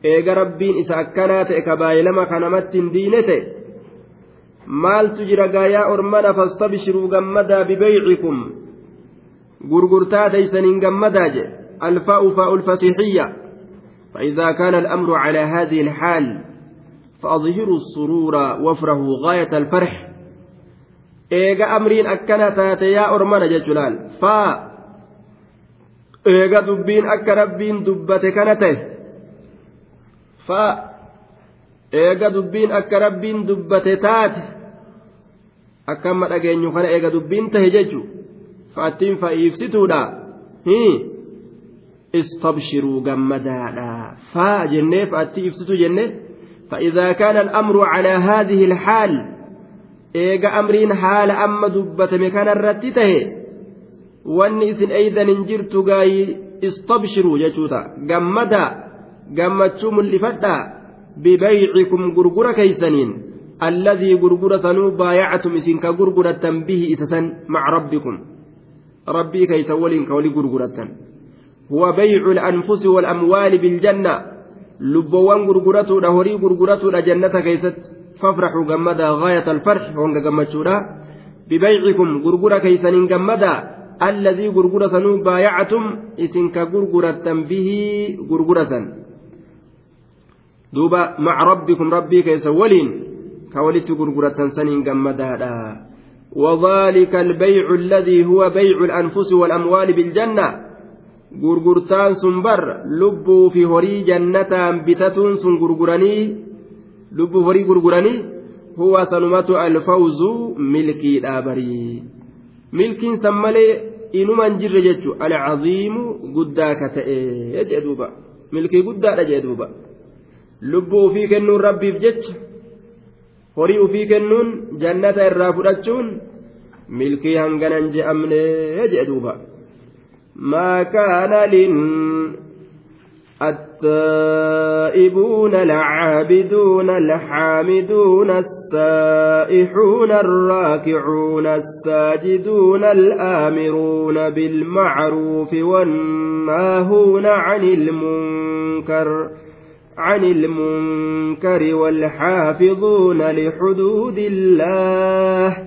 eega rabbiin isa akkanaa ta'e ka baay'ilama kanamatti hin diine ta'e maaltu jira gaayaa ormana fastabshiruu gammadaa bibeycikum gurgurtaa teeysaniin gammadaa je alfaa'u faa'u lfasiixiyya فإذا كان الأمر على هذه الحال فأظهروا السرور وافرحوا غاية الفرح إيجا أمرين أكنا تاتي يا أرمان جلال فا إيجا دبين أكا ربين دبت كنته فا إيجا دبين أكا ربين دبت تاتي amma dhageenyu kana eega dubbiin tahe jechu? Fa'attiin fa'iifsituudha istabshiruu gammadaadha. Faa jennee fa'atti ibsitu jenne فإذا كان الأمر على هذه الحال إيجا أمرين حال أما دبت مكان الرتته إذن أيضا انجرت قاي استبشروا جتوتا قمدا قمتشوم اللي فتا ببيعكم قرقر كيسنين الذي غرغر سنو بايعتم إسين كغرغرة به إسسا مع ربكم. ربي كي سولين كولي غرغرة هو بيع الأنفس والأموال بالجنة. لبوان غرغرة دهوري غرغرة جنة كيست. فافرحوا جمدا غاية الفرح هونغ جمتشورا ببيعكم غرغرة كيسنين جمدا الذي غرغرة سنو بايعتم إسين كغرغرة به غرغرة دوبا مع ربكم ربي كي سولين. كولت غرغرة سنين جمدادا وذلك البيع الذي هو بيع الأنفس والأموال بالجنة. غرغرتان سنبر لبوا في هري جنة بتتون سن غرغراني. لبوا هري غرغراني هو سلمة الفوز ملكي دابري ملكي سمالي jirre jechu alcaziimu guddaa ka ta'e jee duuba milkii guddaadha jee duuba lubbuu ofii kennuun rabbiif jecha horii ufii kennuun jannata irraa fudhachuun milkii hanganan je'amnee jedhe duuba maa kaana التائبون العابدون الحامدون السائحون الراكعون الساجدون الآمرون بالمعروف والناهون عن المنكر عن المنكر والحافظون لحدود الله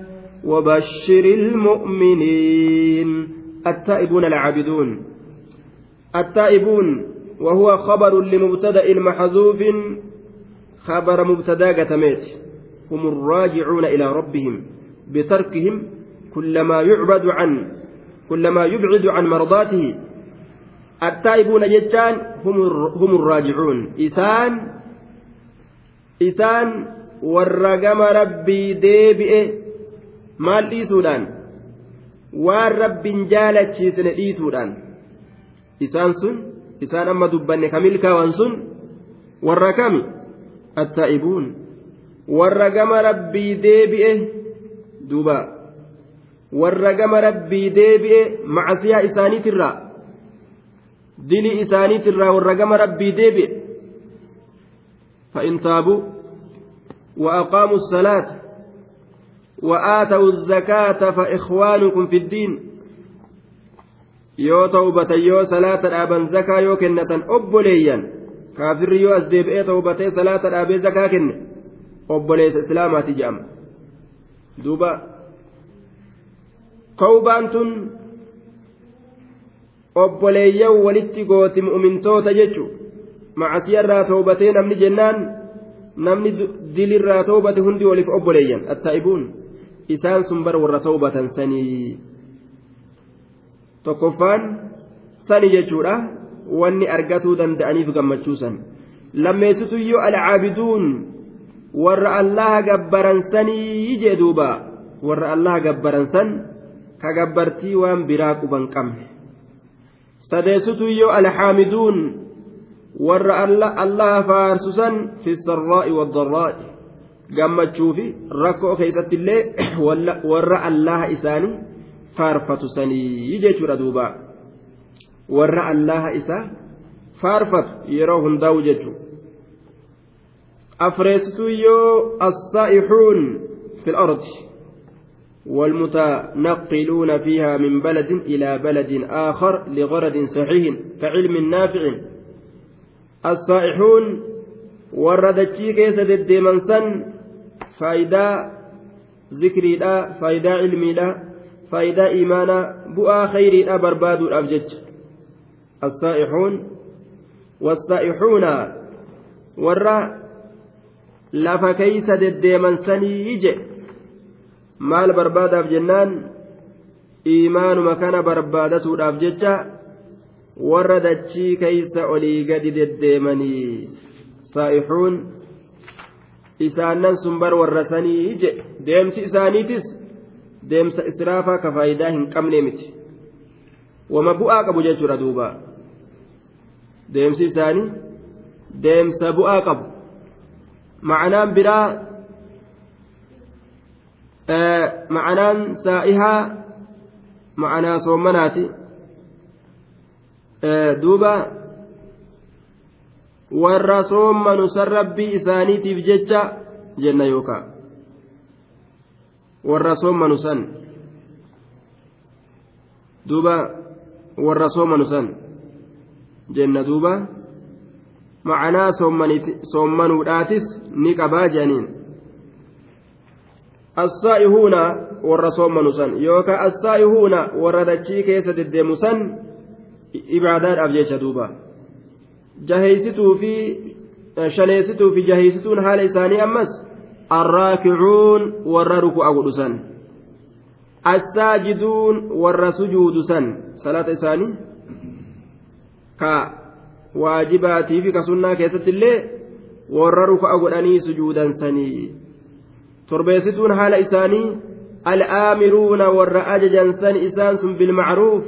وبشر المؤمنين. التائبون العابدون. التائبون وهو خبر لمبتدأ محذوف خبر مبتدأ قتميت. هم الراجعون إلى ربهم بتركهم كلما يعبد عن كلما يبعد عن مرضاته attaa'ibuuna jechaan humur raajicuun. Isaan isaan warra gama rabbii deebi'e maal dhiisuudhaan? Waan rabbiin jaalachiisne dhiisuudhaan. Isaan sun isaan amma dubbanne kamilkaawan sun? Warra kami attaa'ibuun warra gama rabbii deebi'e duuba. Warra gama rabbii deebi'e macasiyaa isaaniitirraa. Dilii isaaniitirraa warra gama rabbii deebi'e فإن تابوا وأقاموا الصلاة وآتوا الزكاة فإخوانكم في الدين yoo ta'ubatan yoo salaata dhaaban zakaa yoo kennatan obboleeyyan kaafirri yoo as deebi'ee ta'ubatee salaata dhaabee zakaa kenne obboleessa islaamaati jedhama duuba ta'ubaan tun obboleeyyan walitti gooti mu'mintoota jechu macasiyarraa ta'ubatee namni jennaan namni dilirraa ta'ubate hundi waliif obboleeyyan attaa'ibuun. Isaan sun bar warra ta'ubatan sanii. Tokkoffaan sani jechuudha. Wanni argatuu danda'aniif gammachuu san. Lammeessitu iyyuu alcaabiduun warra allaha gabbaran sanii jee duuba. Warra allaha gabbaran san ka gabbartii waan biraa quban qabne iyyuu alxaamiduun warra allaha faarsu san fi sarraa'i waddarraa'i gammachuu fi rakkoo keessatti illee warra allaha isaanii faarfatu sanii jechuudha duuba warra allaha isaa faarfatu yeroo hundaa'u jechuudha afreessituu yoo assaa'ixuun fi ardi والمتنقلون فيها من بلد إلى بلد آخر لغرض صحيح كعلم نافع الصائحون وردتشي كيس الديمنسن faayidaa zikriidha faayidaa ilmiidha faayidaa imaanaa bu'aa khayriidha barbaaduudhaaf jecha السائحون والسائحون warra lafa keeysa deddeeman sanii je maal barbaadaaf jennaan? Iimaanuma kana barbaadatuudhaaf jecha warra dachii keeysa olii gadi deddeemanii saa'ixuun isaannan sun bar warra sanii je deemsi isaaniitis deemsa israafaa ka faayidaa hin qabne miti. Wama bu'aa qabu jechuudha duuba. Deemsi isaanii deemsa bu'aa qabu. Ma'anaan biraa ma'anaan saa'ihaa ma'anaa soommanaati duuba warra soommanu san rabbii isaaniitiif jecha jenna yookaan warra soommanu san duuba warra soommanu san jenna duuba ma'anaa soommanuudhaatis ni qabaa jedhaniin warra dachii keessa deddeemu san ibaadaadhaaf jecha duuba. jaheeysituu fi shaneessituu fi jaheeysituun haala isaanii ammas arraakicuun warra ruku'a godhusan assaajiduun warra sujuudusan salaata isaanii ka waajibaatii fi ka sunnaa keessatti illee warra ruku'a godhanii sujuudansanii torbeessituun haala isaanii al'aamiruuna warra ajajansan isaan sun bilmacruuf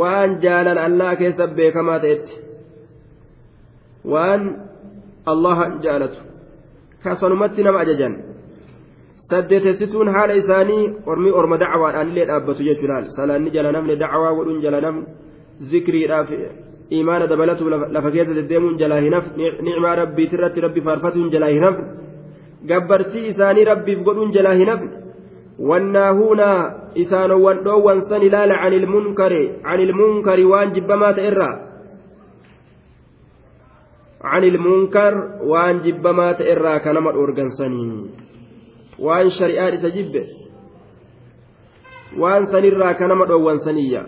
waan jaalan allaa keessa beekamaa ta'etti waan allahan jaalatu kasanumatti nama ajajan saddeetessituun haala isaanii ormii orma dacwaadhaan illee dhaabbatu jechuudhaan salaanni jala namni dacwaa godhuun jala namni zikriidhaaf imaana dabalatu lafa keessa deddeemuun jalaa hinaf nicmaa rabbiitirratti rabbi faarfatuun jalaa hinaf gabbartii isaanii rabbiif godhuun jalaa hinaf wannaahuuna isaanowwan dhoowwan san ilaala can ilmunkari can ilmunkari waan jibbamaa ta'e irraa عن المنكر وان جبما تئرا كنما أورغنسني وان شريعة سجب وان سنرا كنما أورغنسنية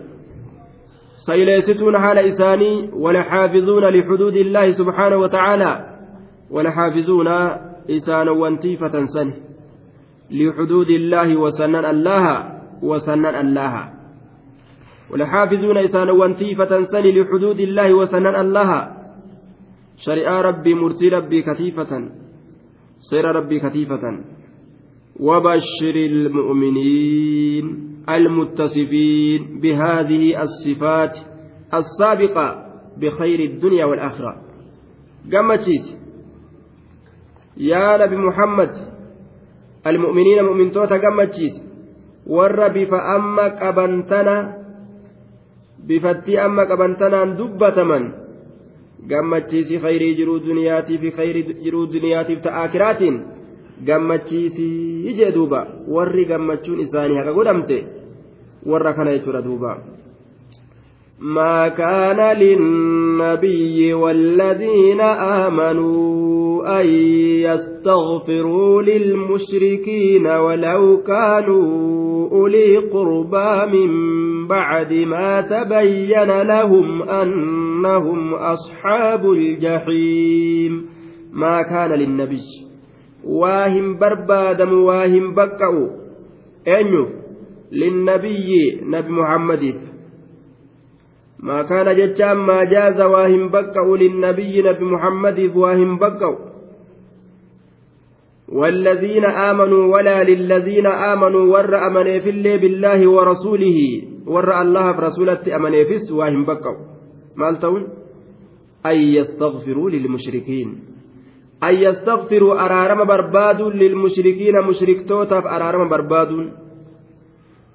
سيليستون حال إساني ولحافظون لحدود الله سبحانه وتعالى ولحافظون إسان وانتيفة سنه لحدود الله وسنن الله وسنن الله والحافظون إسان وانتيفة سن لحدود الله وسنن الله شريعة ربي مرتي ربي كثيفة سير ربي كثيفة وبشر المؤمنين المتصفين بهذه الصفات السابقة بخير الدنيا والآخرة قمتشيس يا نبي محمد المؤمنين مؤمن توتا قمتشيس warra bifa amma qabantana bifatti amma qabantanaan dubbataman gammachiisi khayrii jiruu duniyaatii fi khayrii jiruu duniyaatiif ta'aakiraatiin gammachiisii jee duuba warri gammachuun isaanii haqa godhamte warra kana jechuudha duuba. ما كان للنبي والذين آمنوا أن يستغفروا للمشركين ولو كانوا أولي قربى من بعد ما تبين لهم أنهم أصحاب الجحيم. ما كان للنبي. واهم بربادم واهم بكأوا أنيو. للنبي نبي محمد. ما كان جتشان ما جاز واهم بكأوا للنبي نبي محمد واهم بكأوا والذين آمنوا ولا للذين آمنوا ور أمني في الله بالله ورسوله ور الله برسولة أمني في واهم بكأوا مالتون أن يستغفروا للمشركين. أن يستغفروا أرارم برباد للمشركين مشرك توتف أرارم برباد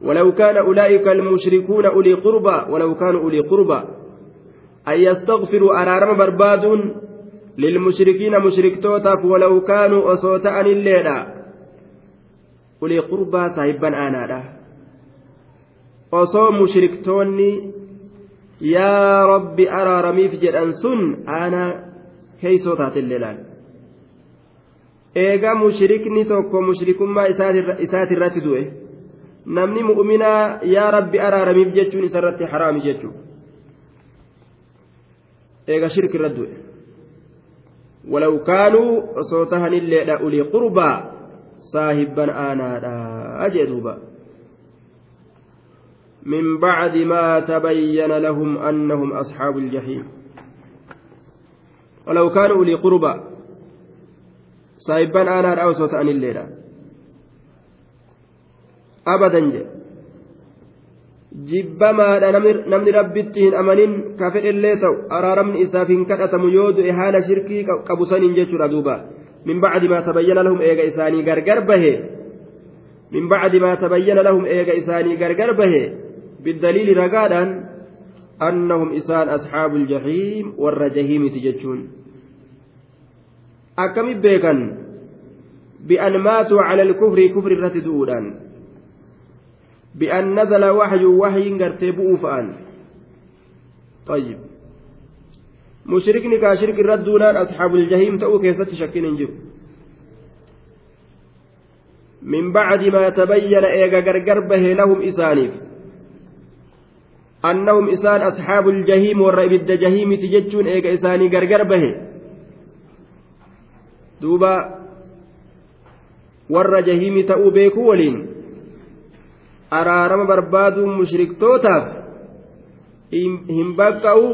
ولو كان أولئك المشركون أولي قربى ولو كانوا أولي قربى أن يستغفروا أرارم برباد للمشركين مشركتوتاف ولو كانوا أصوتا الليلة أولي قربى صاحبا آنادا. osoo mushriktoonni yaa rabbi araaramiif jedhan sun ana keeysoo taatellee laal eega mushrikni tokko mushrikummaa isaatirratti du'e namni mu'minaa yaa rabbi araaramiif jechuun isarratti haraami jechuun eega shirki irra du'e walaw kaanuu osoo tahanilleedha ulii qurbaa saahibban aanaadha jee duuba من بعد ما تبين لهم أنهم أصحاب الجحيم ولو كانوا أولي قربى صاحبان أنا رأوسة عن الليلة abadan jedhe jibbamaadha namni rabbitti hin amanin ka fedhellee ta'u araaramni isaaf hin kadhatamu yoo du'e haala shirkii qabu saniin jechuudha duuba. Min bacdi maa tabayyana lahum eega isaanii gargar bahe. Min bacdi maa tabayyana lahum eega isaanii gargar bahe. Biddaliili ragaadhaan annahum isaan asxaabu ljahiim warra jahiimiti jechuun. Akkami beekan? Bi'an maatuu cala alkufri kufri irratti du'uudhaan بأن نزل وحي وحي قرتي بؤوفان طيب. مشركني كاشرك الردونان أصحاب الجحيم تأو كيست شكين انجر من بعد ما تبين إيغا غرغر به لهم إسانيف. أنهم إسان أصحاب الجحيم والرئب الجحيم تججون إيغا إساني غرغر به. دوبا. warra jahimi ta'uu waliin araarama barbaaduun mushriktootaaf hin baqqa'u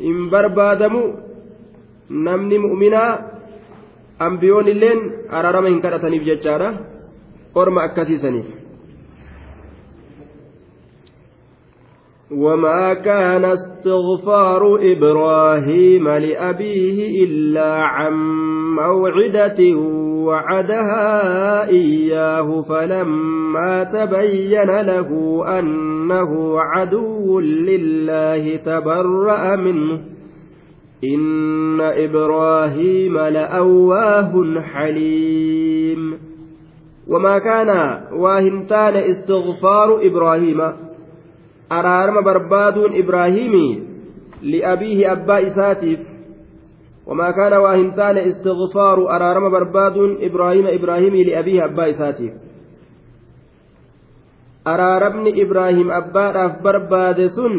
hin barbaadamu namni mu'minaa ambiyoon illeen araarama hin kadhataniif jechaadha orma akkasiisaniif وما كان استغفار إبراهيم لأبيه إلا عن موعدة وعدها إياه فلما تبين له أنه عدو لله تبرأ منه. إن إبراهيم لأواه حليم. وما كان واهنتان استغفار إبراهيم. araarama barbaaduun ibraahimii li'abiihi abbaa isaatiif wamaa kaana waa hin taane istigfaaru araarama barbaaduun ibraahima ibraahimii li'abiihi abbaa isaatiif araaramni ibraahim abbaadhaaf barbaade sun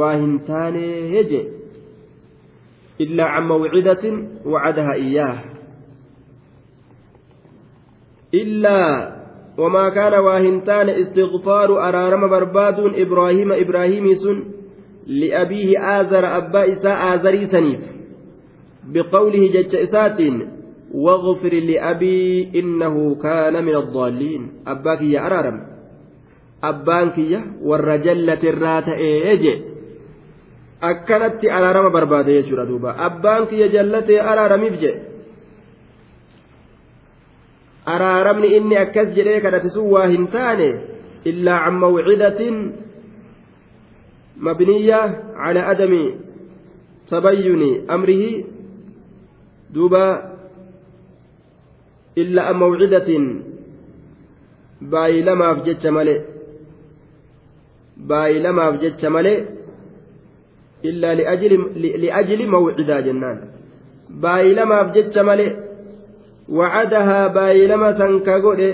waa hin taane heje illaa can mawcidatin wacadaha iyyaah illaa wamaa kaana waa hin taane istighfaaru araarama barbaaduun ibraahiima ibraahimii sun liabiihi jecha isaatiin واغفر لأبي إنه كان من الضالين أباك يا أرارم أبانك يا والرجلة الرات إيجي jechuudha duuba abbaan kiyya jallatee araaramiif jedhe araaramni inni akkas jedhee kadhate sun waa hin taane illaa can mawcidatin mabniyya calaa adami tabayyuni amrihi duuba illaa an mawcidatin baay'ilamaaf jecha malee baay'ilamaaf jecha malee illaa li'ajli mawcidaa jennaan baay'ilamaaf jecha malee wacadahaa baay'ilama san ka godhe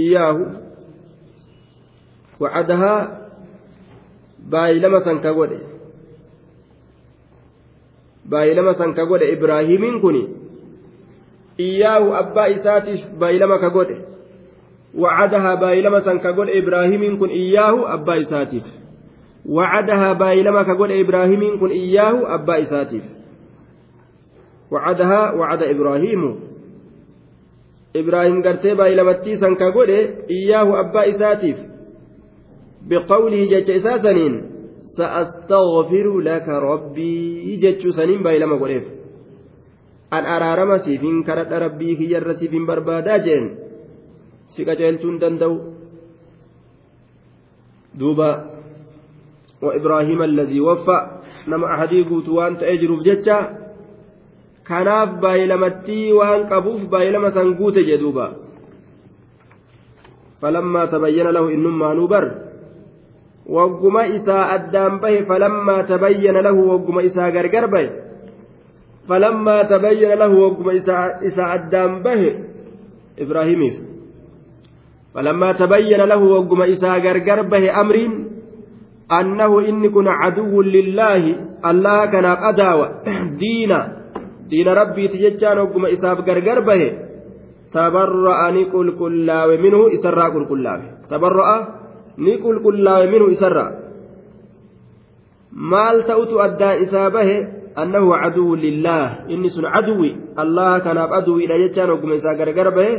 iyyaahu wacadahaa baay'ilama san ka godhe baay'ilama san ka godhe ibraahimiin kun iyyaahu abbaa isaatiif baay'ilama ka godhe wacadahaa baay'ilama san ka godhe ibraahimiin kun iyyaahu abbaa isaatiif وعدها بايلما كقول إبراهيم كن إياه أبا إساتيف وعدها وعد إبراهيم إبراهيم قرتي بايلمتي سن كقول إياه أبا إساتيف بقوله سأستغفر لك ربي. جج سنين بايلما قوليف أن أرارما سيفين كرت ربي كي يرسيفين بربادا جين. سيكا دندو دوبا. وإبراهيم الذي وفى. نما أحدي قوت وأنت أجرب جتة كناف بايلمتي وأن قبوف بايلما سنقوت جدوبا. فلما تبين له إنما نوبر. wagguma isaa addaan bahe falammaa tabayyana lahu wagguma isaa gargar bahe falammaa tabayyana lahu wagguma isaa addaan bahe ibraahimiif. Falammaa tabayyana lahu wagguma isaa gargar bahe amriin annahu inni kun caduwwun lillaahi allaha kanaaf adaawa diina diina rabbiiti jechaan wagguma isaaf gargar bahe tabarra'ani qulqullaawe minuu isarraa qulqullaawe tabarra'a ni qulqullaawe minhu isarraa maal ta'utu addaan isaa bahe? Annahu caduwwun lillaah inni sun caduwi allaha kanaaf aduwiidha jechaan ogguma isaa gargar bahe.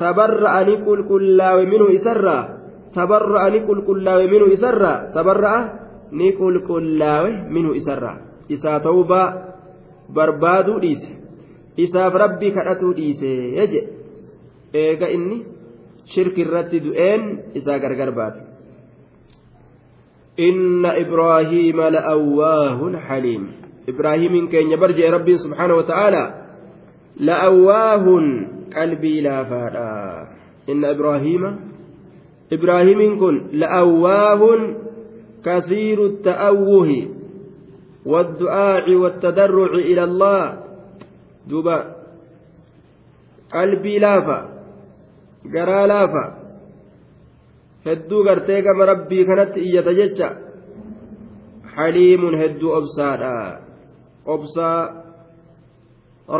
Tabarra'a ni qulqullaawe minhu isarraa tabarra'a ni qulqullaawe minhu isarraa tabarra'a ni qulqullaawe minhu isarraa isaa tawbaa barbaaduu dhiise. Isaaf rabbii kadhatuu dhiise jeche eega inni irratti du'een isaa gargar baate inna ibraahiima la'awwaahun haliim ibraahiimiin keenya barjee rabbiin subhaanahu wa ta'aalaa la'awwaahun qalbii laafaadha inna ibraahiima إبراهيم كن لأواه كثير التأوه والدعاء والتضرع إلى الله دوبا قلبي لافا قرا لافا hedduu gartee gama rabbii kanatti iyyata jecha haliimun hedduu obsaadha obsaa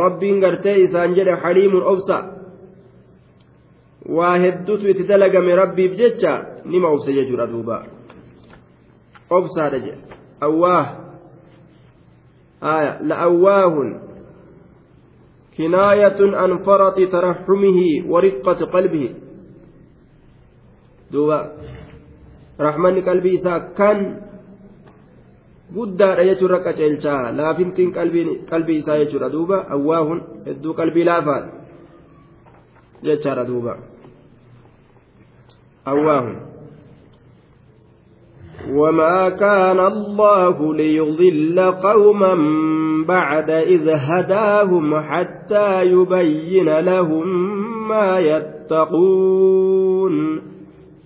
rabbiin gartee isaan jedhe haliimun obsa waa hedduutu itti dalagame rabbiif jecha nima obse jechuudha duuba obsaadha jedhe awwaah آية لأواه كناية عن فرط ترحمه ورقة قلبه دوبا رحمن قلبي كان guddaadha jechuun rakka ceelchaa laafintiin qalbii isaa jechuudha duuba awwaahun hedduu qalbii laafaadha jechaadha duuba أواه وما كان الله ليضل قوما بعد إذ هداهم حتى يبين لهم ما يتقون.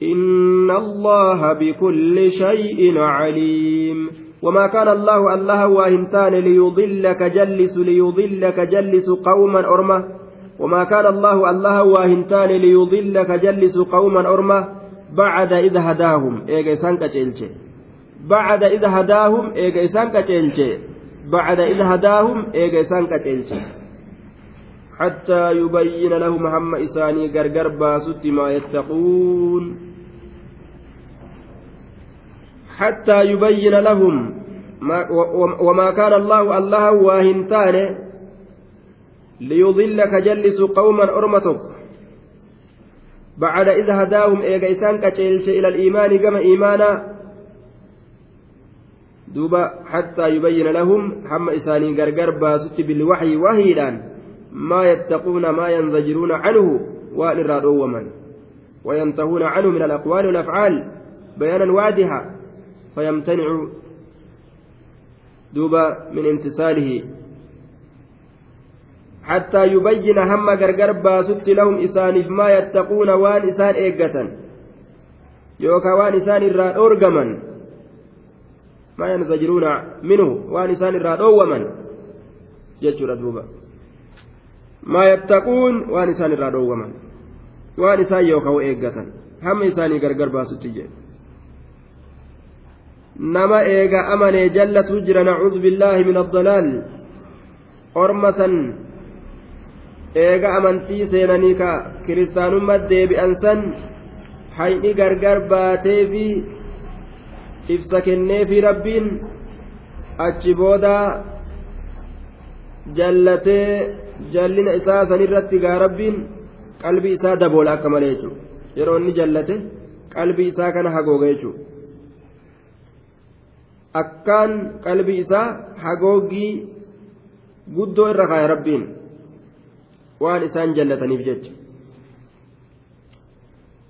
إن الله بكل شيء عليم. وما كان الله الله واهنتان ليضلك جلس ليضلك جلس قوما أرمة. وما كان الله الله واهنتان ليضلك جلس قوما أرمى بعد إذا هداهم. إيجا سانكا بعد إذا هداهم. إيجا سانكا بعد إذا هداهم إيجا سانكا حتى يبين لهم هم إساني غرغر باسط ما يتقون. حتى يبين لهم ما وما كان الله الله واهنتان ليضلك جلس قوما أرمتك. بعد إذا هداهم إيجا إسان إلى الإيمان كما إيمانا دوبا حتى يبين لهم هم إساني غرغر باسط بالوحي وهيدان ما يتقون ما ينزجرون عنه وأن ومن. وينتهون عنه من الأقوال والأفعال بيانا واضحا فيمتنع دوبا من امتثاله. حتى يبين هم غرغر باسط لهم إسانف ما يتقون وان إسان إيقة يوكا وان إسان الراد أرقما ما ينزجرون منه وان إسان الراد أوما جتشورا دوبا maa yattaquun waan isaan irraa dhoowwaman waan isaan yookaan eeggatan hamma isaanii gargar baasutti jedhe nama eega amanee jallatu jira nacuudhu billaahi min addalaal ormatan eega amantii seenanii ka kiristaanummaa deebi'an san hayni gargar baatee fi ibsa kennee fi rabbiin achi booda jallatee jallina isaa sanirratti gaa rabbiin qalbii isaa daboola akka malee jechuudha yeroo inni jallate qalbii isaa kana hagooga jechuudha akkaan qalbii isaa hagoogii guddoo irra kaaya rabbiin waan isaan jallataniif jecha.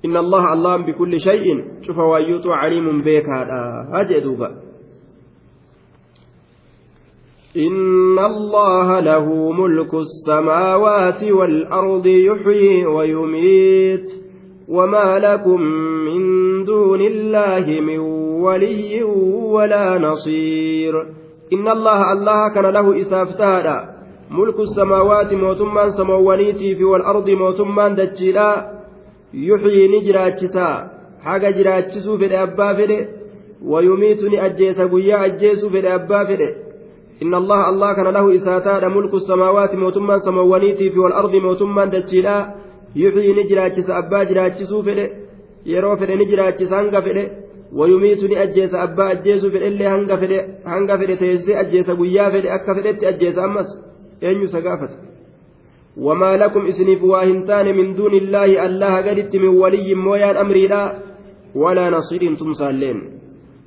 إن الله الله بكل شيء. شوف وايوت عليم بك هذا أجدوبا إن الله له ملك السماوات والأرض يحيي ويميت. وما لكم من دون الله من ولي ولا نصير. إن الله الله كان له إسافتادا. ملك السماوات موتمان سموانيتي في والأرض موتمان يحيي نجراتشسا حاجة جراتشسو في الأبا فده ويميتني أجيس قويا أجيسو في الأبا فده إن الله الله كان له إساتاد ملك السماوات موتما سموانيتي في والأرض موتما دجيلا. يحيي نجراجس أبا جراجسو فده يرو فده نجراجس هنغا فده ويميت أجيس أبا أجيس فده اللي هنغا فده هنغا فده تيسي أجيس قويا فده أكا فده أجيس أمس. أين وما لكم إسنيف واهنتان من دون الله الله قدت من ولي مويان أمري لا ولا نصير تمسالين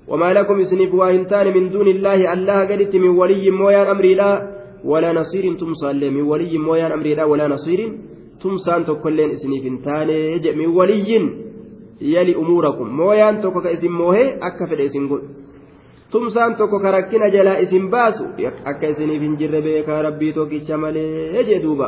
وما لكم إسنيف واهنتان من دون الله الله قدت من ولي مويان أمري لا ولا نصير تمسى من ولي مويان أمري لا ولا نصير تمسى أنت كلين إسنيف تاني من ولي يلي أموركم. مويان توكا إسم موهي أكفر إسم قل. tumsaan tokko ka rakkina jalaa isin baasu akka isiniif hin jirre beekaa rabbii tokkicha malee jee duuba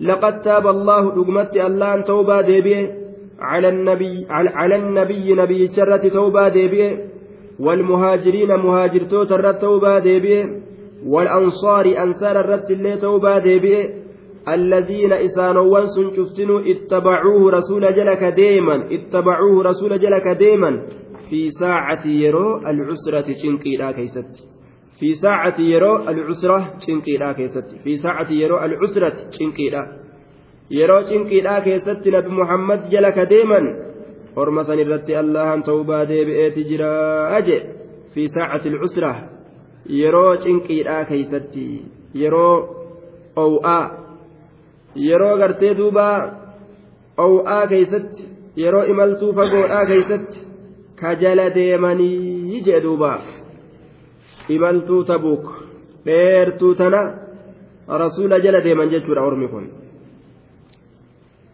لقد تاب الله دقمت الله توبة ديبيه على النبي على النبي نبي شرة توبة ديبيه والمهاجرين مهاجر توتر توبة ديبيه والأنصار أنصار الرت اللي توبة ديبيه الذين إسانوا شفتنوا اتبعوه رسول جلك ديما اتبعوه رسول جلك ديما في ساعة يرو العسرة شنقي لا كيست. في ساعة يرو العسرة شنقيدها كيست في ساعة يرو العسرة شنقيدها يرو شنقيدها كيست نبي محمد جلك ديما حرمة سنرتي الله أن توبا ديبئت جرا أجي في ساعة العسرة يرو شنقيدها كيست يرو أو آ yeroo gartee duuba ow'aa keeysatti yeroo imaltuu fagoodhaa keeysatti ka jala deemanii jee duuba. Imaltuu tabuuk dheertuu tana rasuula jala deeman jechuudha ormi kun.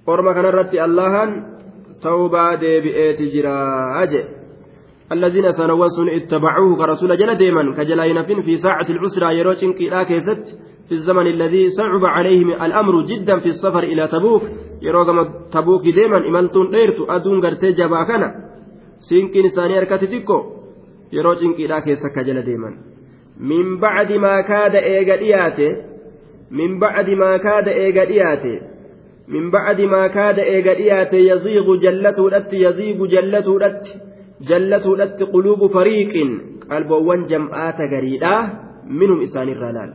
Orma kanarratti allahan tawbaa deebi'eeti jiraa je الذين سنوان سن اتبعوه كرسول جل ديما كجلاين في ساعة العسرة يرو شنكي لا كيست في الزمن الذي صعب عليهم الأمر جدا في السفر إلى تبوك يروغم تبوك ديما إمالتون ديرتو أدون غرتي جبا سينكين ثاني أركاتي yeroo cinqiidhaa keessa akka jala deeman. Min ba'di maa kaada eega dhiyaate min ba'di maa kaada eega dhiyaate min ba'di maa kaada eega dhiyaate yaziiqu jallatuudhatti yaziiqu jallatuudhatti jallatuudhatti quluubu fariiqin qalboowwan jam'aata gariidhaa minum isaanirraa laal.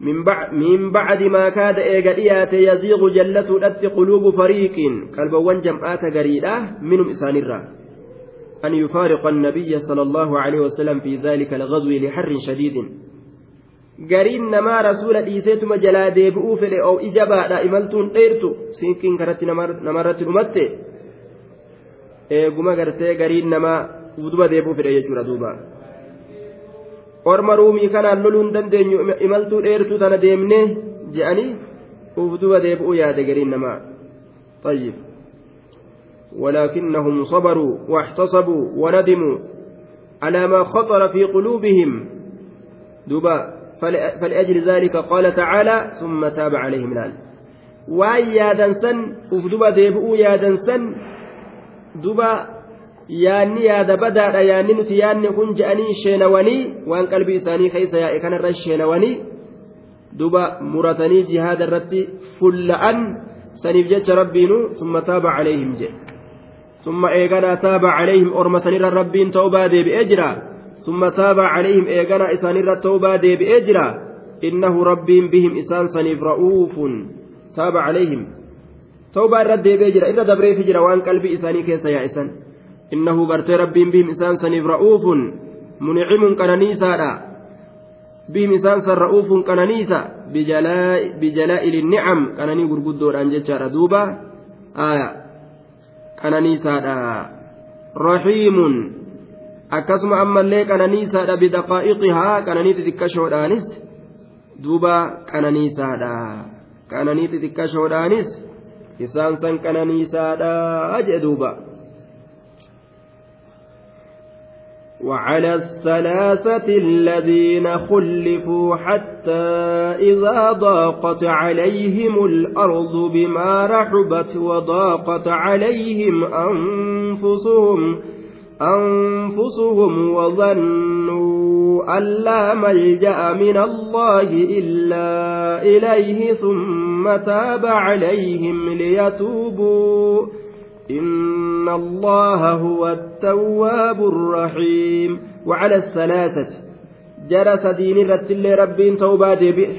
Min bacdi maa kaada eega dhiyaate yaziiqu jallatuudhatti quluubu fariiqin qalbowwan jam'aata gariidhaa minum isaanirraa أن يفارق النبي صلى الله عليه وسلم في ذلك الغزو لحر شديد gariin namaa rasuula dhiiseetuma jalaa deebi'uu fedhe oo ija baadha imaltuun dheertu siinkiin karatti namarratti dhumatte eeguma gartee gariin namaa duuba deebi'uu fedhe jechuudha duuba orma ruumii kanaan loluun dandeenyu imaltuu dheertuu tana deemnee je'anii uf duuba deebi'uu yaade gariin namaa طيب ولكنهم صبروا واحتصبوا وندموا على ما خطر في قلوبهم دبا فلأجل ذلك قال تعالى ثم تاب عليهم الآن uf duba deebi'uu yaadan san duba yaanni yaada badaadha yaanni nuti yaanni kun je'anii sheenawanii waan qalbii isaanii keessa yaa'e kanarra sheenawanii duba muratanii jihaada irratti fulla'an saniif jecha rabbiinu summa taaba calayhim jedhe تاب عليهم أرم سنير ربين توبا دي بإجرا ثم تاب عليهم إيغانا إسانير توبا دي بإجرا إنه ربين بهم إسان سنيف رؤوف. تاب عليهم. توبا الرد دي بإجرا إلا دبري فجرا وان قلبي إساني كيسا يا إسان. إنه برتي ربين بهم إسان سنيف رؤوف. منعم كنانيسا بهم إسان سن رؤوف كنانيسا بجلائل النعم. كناني غرغدور أنجتشار دوبا. آية. Qananiisaadha rahiimun akkasuma ammallee qananiisaadha bidaqaa'iqihaa qananii xixiqqashoodhaanis duuba qananiisaadha qananii xixiqqashoodhaanis isaan san qananiisaadha jee duuba وعلى الثلاثة الذين خلفوا حتى إذا ضاقت عليهم الأرض بما رحبت وضاقت عليهم أنفسهم أنفسهم وظنوا أن لا ملجأ من الله إلا إليه ثم تاب عليهم ليتوبوا. إن الله هو التواب الرحيم وعلى الثلاثة جرى سدين رتل ربين توبا ديبئ.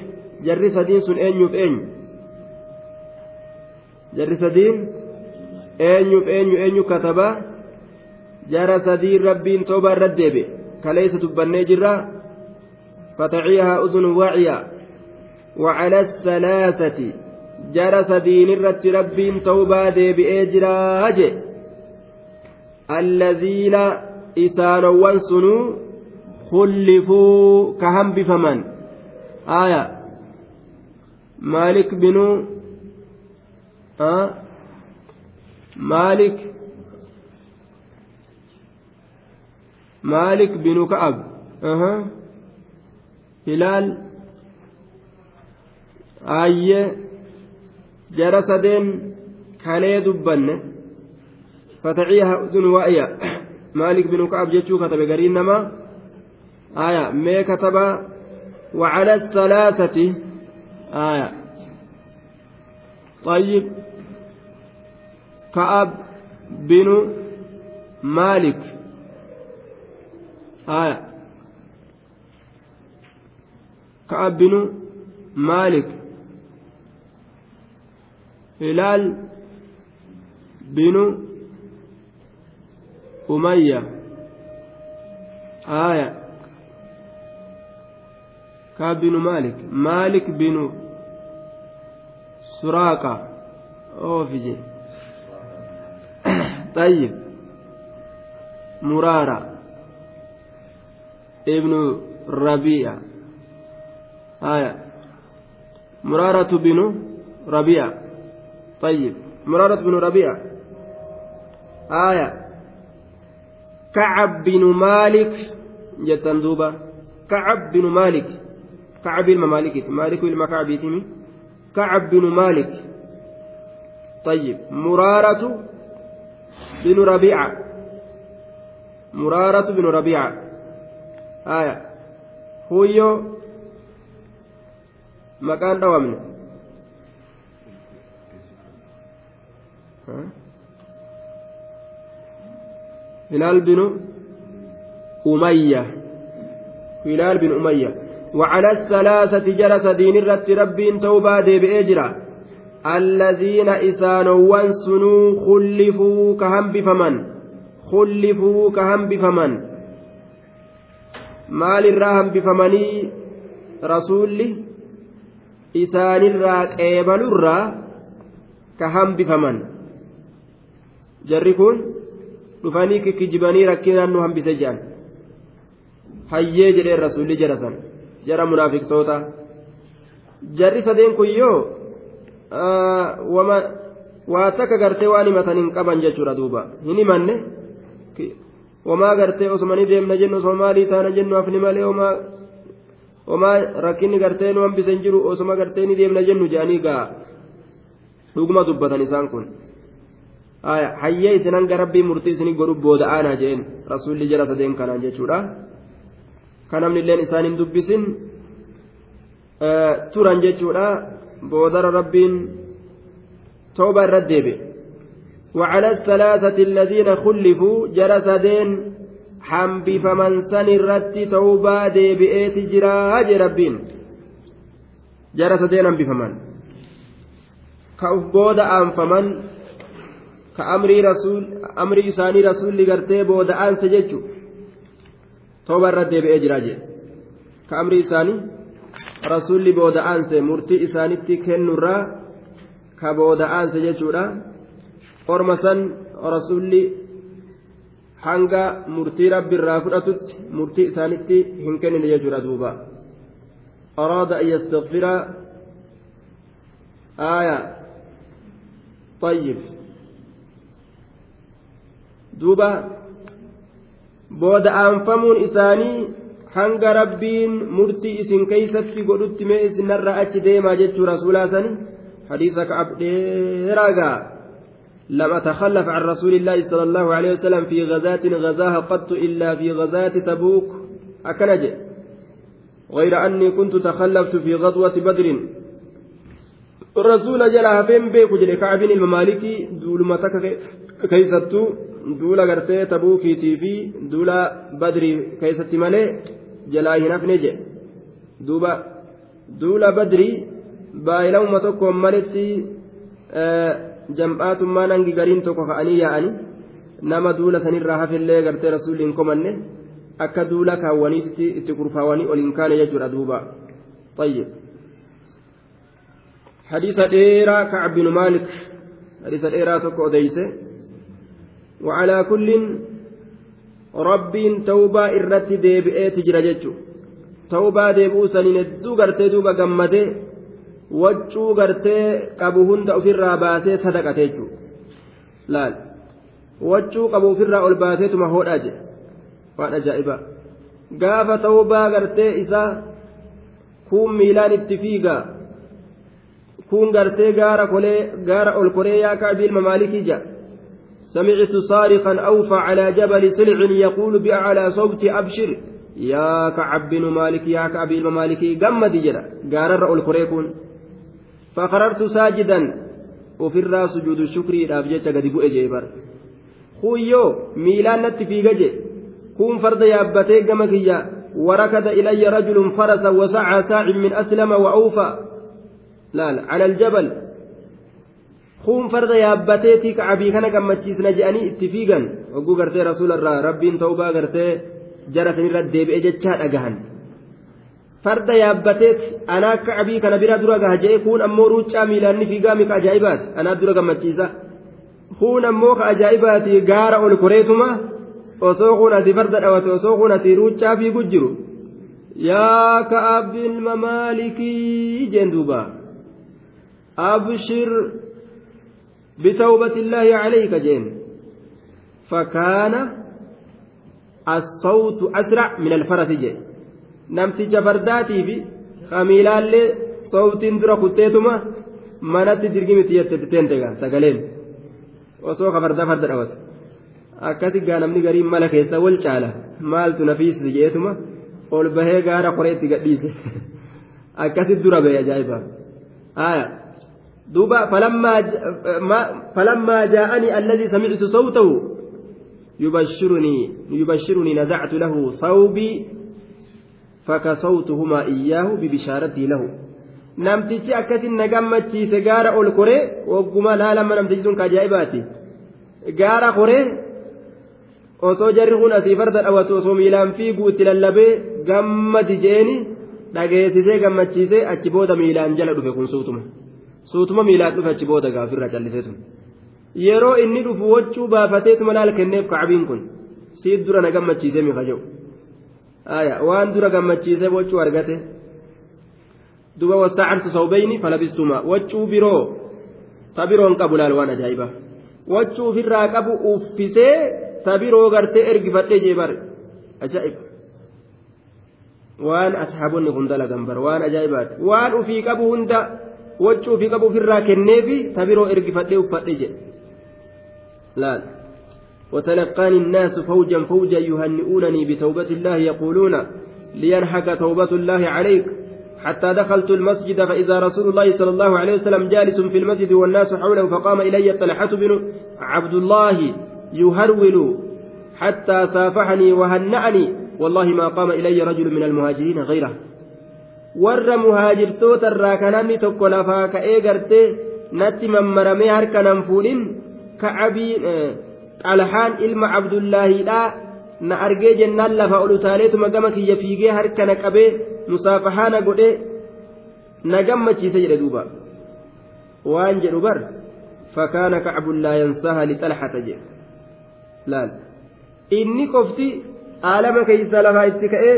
جرى سدين سن أين بأين جرى سدين أين بأين أين كتبا جرى سدين ربين توبا رديبئ كليس تبني فتعيها أذن واعية. وعلى الثلاثة jara sadiin irratti rabbiin tawbaa deebi'ee jiraa je allaziina isaanowwan sunuu kullifuu ka hambifaman aya maalik binuu maalik maalik binu ka'ab hilaal ayyee jara sadeen kalee dubbanne fataciiha sun waa'iya maalik binu ka'ab jechuu katabe gariin namaa aya mee kataba وعلى الثلاثة آية طيب كعب بن مالك آية كعب بن مالك هلال بن أمية. آية. كاب بن مالك. مالك بن سراقة. أوفجي طيب. مرارة. ابن ربيع آية. مرارة بن ربيع طيب. مرارة بن ربيع آية. كعب بن مالك جتن دوبا. كعب بن مالك. كعب الممالك مالك المكعبيتم كعب بن مالك. طيب. مرارة بن ربيعة. مرارة بن ربيعة. آية. هو مكان دوامنا. هلال بن أمية هلال بن أمية وعلى الثلاثة جلس دين الرت رب توبة بأجرا الذين إسانوا سنوا خلفوا كهم بفمن خلفوا كهم بفمن maal irraa hambifamanii rasuulli isaanirraa qeebalurraa ka hambifaman jarri kun dhufanii kikkijibanii rakkinaan nu hambise jedhan hayyee jedheen rasuulli jara san jara munaafiqtoota jarri sadeen kun yoo waa takka gartee waan himatan hin qaban jechuudha duuba hin himanne wamaa gartee osoma ni deemna jennu osoma maalii taana jennu hafni malee homaa homaa rakkinni gartee nu hambise hin jiru osoma gartee ni deemna jennu jedhanii gaa dhuguma dubbatan isaan kun hayyee isin hanga rabbii murtii isinii godhu booda aanaa jeen rasuulli jara sadeen kanaan jechuudha kan namni illeen isaan hin dubbisin turan jechuudha boodara rabbiin tooba irratti deebi'e. وعلى الثلاثة الذين خلفوا جرسدين حنبي فمن سن الرت توبا ديبئت جرا ربين جرسدين حنبي فمن كأف بودا أنفمن كأمري رسول أمري إساني رسول لقرتي بودا أنس جيتشو توبا الرت ديبئت جرا كأمري إساني رسول بودا أنس مرتي إسانيتي كنورا كبودا أنس جيتشو orma san rasuulli hanga murtii rabbi irraa fudhatutti murtii isaanitti hin kennine jechuudha duuba araada an yastagfira aaya طيب duuba booda aanfamuun isaanii hanga rabbiin murtii isin keeysatti godhutti mee isinarra achi deemaa jechuu rasuulaa sani hadiisa ka'ab dheeraagaa لم أتخلف عن رسول الله صلى الله عليه وسلم في غزاة غزاها قط إلا في غزاة تبوك أكنج غير أني كنت تخلفت في غزوة بدر الرسول جل فين بيك جل كعب الممالكي دول متك كيستو دولا غرتي تبوكي تي في دولا بدري كيستي مالي جلا هنا فنجي دوبا دولا بدري بايلو متكم مالتي آه jam'aatummaan hangi gariin tokko ka'anii yaa'anii nama duula sanirraa hafillee gartee rasuulli hin komanne akka duula kaawwaniitti itti kurfaawanii ol hin kaane jechuudha duuba طيب حديث ديرا كعب بن مالك حديث ديرا تكو أديسه وعلى كل رب توبة إرت ديبئة تجرى جتشو توبة ديبؤ سنين الدو قرتي دوبا قمته waccuu gartee qabu hunda ofirraa baasee sadaqate jechuudha laal waccuu qabu ofirraa ol baaseetuma hodhaa jedhe waan ajaa'ibaa gaafa ta'ubaa gartee isaa kuun miilaan itti fiigaa kuun gartee gaara kolee gaara ol koree yaa ka'bii ilma maalikii ja'a سمعت صارخا أوفى على جبل سلع يقول بأعلى صوت أبشر. يا كعب بن مالك يا كعب الممالك جمد جرا قارر الكريكون فقررت ساجدا. jecha gadi bu'e jee bar kuyyoo miilaan natti fiiga je kun farda yaabbatee gama kiyya وركض إلي رجل فرسا وسعى ساع من أسلم وأوفى. لا لا على الجبل. فرد يابتيتي كعبي كان كما تشيسنا جاني اتفيقا وقو قرتي رسول الله ربي توبا قرتي جرسني رد ديبئ جتشات أقهن farda yaabbateet anaa akka abii kana bira dura gaha jee kun ammoo ruuccaa miilaanni fiigaa mika ajaa'ibaati anaa dura gammachiisa kun ammoo ka ajaa'ibaati gaara ol koreetuma osoo kun ati farda dhawate osoo kun ati ruuccaa fiigu jiru yaa ka mamaalikii jeen duuba abshir بتوبة الله عليك جين فكان الصوت أسرع من الفرس جين fardaatii fi hamiilaallee sooftiin dura kutteetuma manatti dirgimiti jette teente sagaleen osoo ka farda farda dhawatu akkasi gaa namni gariin mala keessa wal caala maaltu nafiisi jeetuma ol bahee gaara qoreetti gadhiise akkasi dura ba'e ajaa'iba duuba falammaa jaa'anii alladii samictu sawtahu يبشرني يبشرني نزعت له ثوبي فكسوتهما إياه ببشارتي له namtichi akkasin na gammachiise gaara ol koree wagguma laalama namtichi sun kajaa'ibaati gaara koree osoo jarri kun asii farda dhawatu osoo miilaan fiiguu itti lallabee gammadi jeeni dhageessisee gammachiisee achi booda miilaan jala dhufe kun suutuma Suutuma miilaan dhufe achi booda gaafirra callisee sun. Yeroo inni dhufu wachuu baafateetuma laal kenneef kacbiin kun siit dura na gammachiisee mifa jedhu waan dura gammachiisee wachuu argate. Duba wastaacabtu sawbayni falabistumaa. Wachuu biroo ta biroon qabu laal waan ajaa'ibaa wachuu ofirraa qabu uffisee ta biroo gartee ergifadhee jee bare ajaa'iba. Waan asxaabonni kun dalagan bara waan ajaa'ibaati. Waan ufii qabu hunda wachuu ufii qabu ofirraa kenneefi ta biroo ergifadhee uffadhe jedhe. Laal. وتلقاني الناس فوجا فوجا يهنئونني بتوبة الله يقولون لينحك توبة الله عليك. حتى دخلت المسجد فإذا رسول الله صلى الله عليه وسلم جالس في المسجد والناس حوله فقام إلي طلحة بن عبد الله يهرول حتى سافحني وهنأني. والله ما قام إلي رجل من المهاجرين غيره. Warra muhaajirtoota irraa ka namni tokko lafaa ka'ee gartee natti mammaramee harka nan fuudhin ka'abii xalhaan ilma abdullaahiidhaa na argee jennaan lafa ol utaaleetuma gama kiyya fiigee harka na qabee musaafahaa na godhee na gammachiise jedhe duuba waan jedhu bar fakkaana kacbun laa yansaha lixalxata jedhe laal inni qofti aalama keeysa lafaa itti ka'ee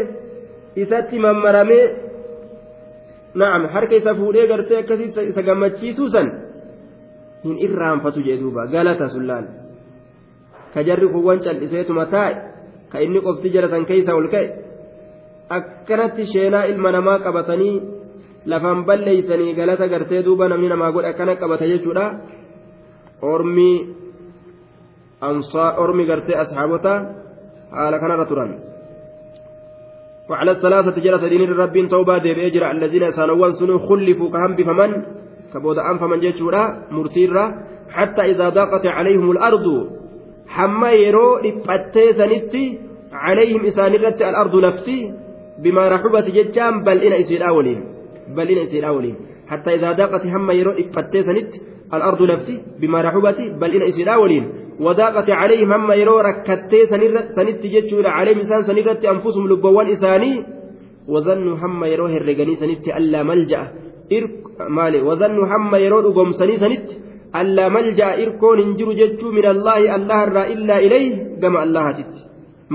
isatti mammaramee na'am harka isa fuudhee gartee akkasii isa gammachiisuu san hin irraanfatu jee duuba. Galata sun laal ka jarri kuwwan cal'iseetuma taa'e ka inni qofti jaratan keeysa ol ka'e. Akkanatti sheenaa ilma namaa qabatanii lafaan balleeysanii galata gartee duuba namni namaa godhe akkana qabata jechuudha. Ormi ormi gartee asxaabota haala kanarra turan وعلى الثلاثة جلس دين الرب توبة ديبئجر الذين سانوان سنو خلفوا كهم بفمن؟ كبود أنفمن جيتشورا مرتيرا حتى إذا ضاقت عليهم الأرض حما يرو لفتي سنتي عليهم إسانرة الأرض لفتي بما رحبت ججام بل إن إسير أولين. بل إن إسير أولين. حتى إذا ضاقت حما يرو لفتي سنت الأرض لفتي بما رحبت بل إن إسير أولين. وضاقت عليهم هم يرو ركتي سنت ججور عليهم إسان سنرة أنفسهم لبوان إساني. وظنوا هم يرو هرقني سنت ألا ملجأ. مالي. وظنوا هم يرو قوم سني سنت ألا ملجأ. إركون انجر ججو من الله الله الرا إلا إليه. كما الله تت.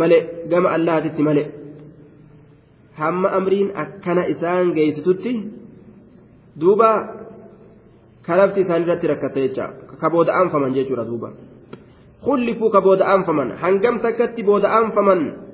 ملئ. كما الله تت ملئ. هم أمرين أكنا إسان جيستتي دوبا كلفت سنرة ركتي كبود أنفمن ججور دوبا. خلفوا كبود أنفمن هنجم تكت بود أنفمن.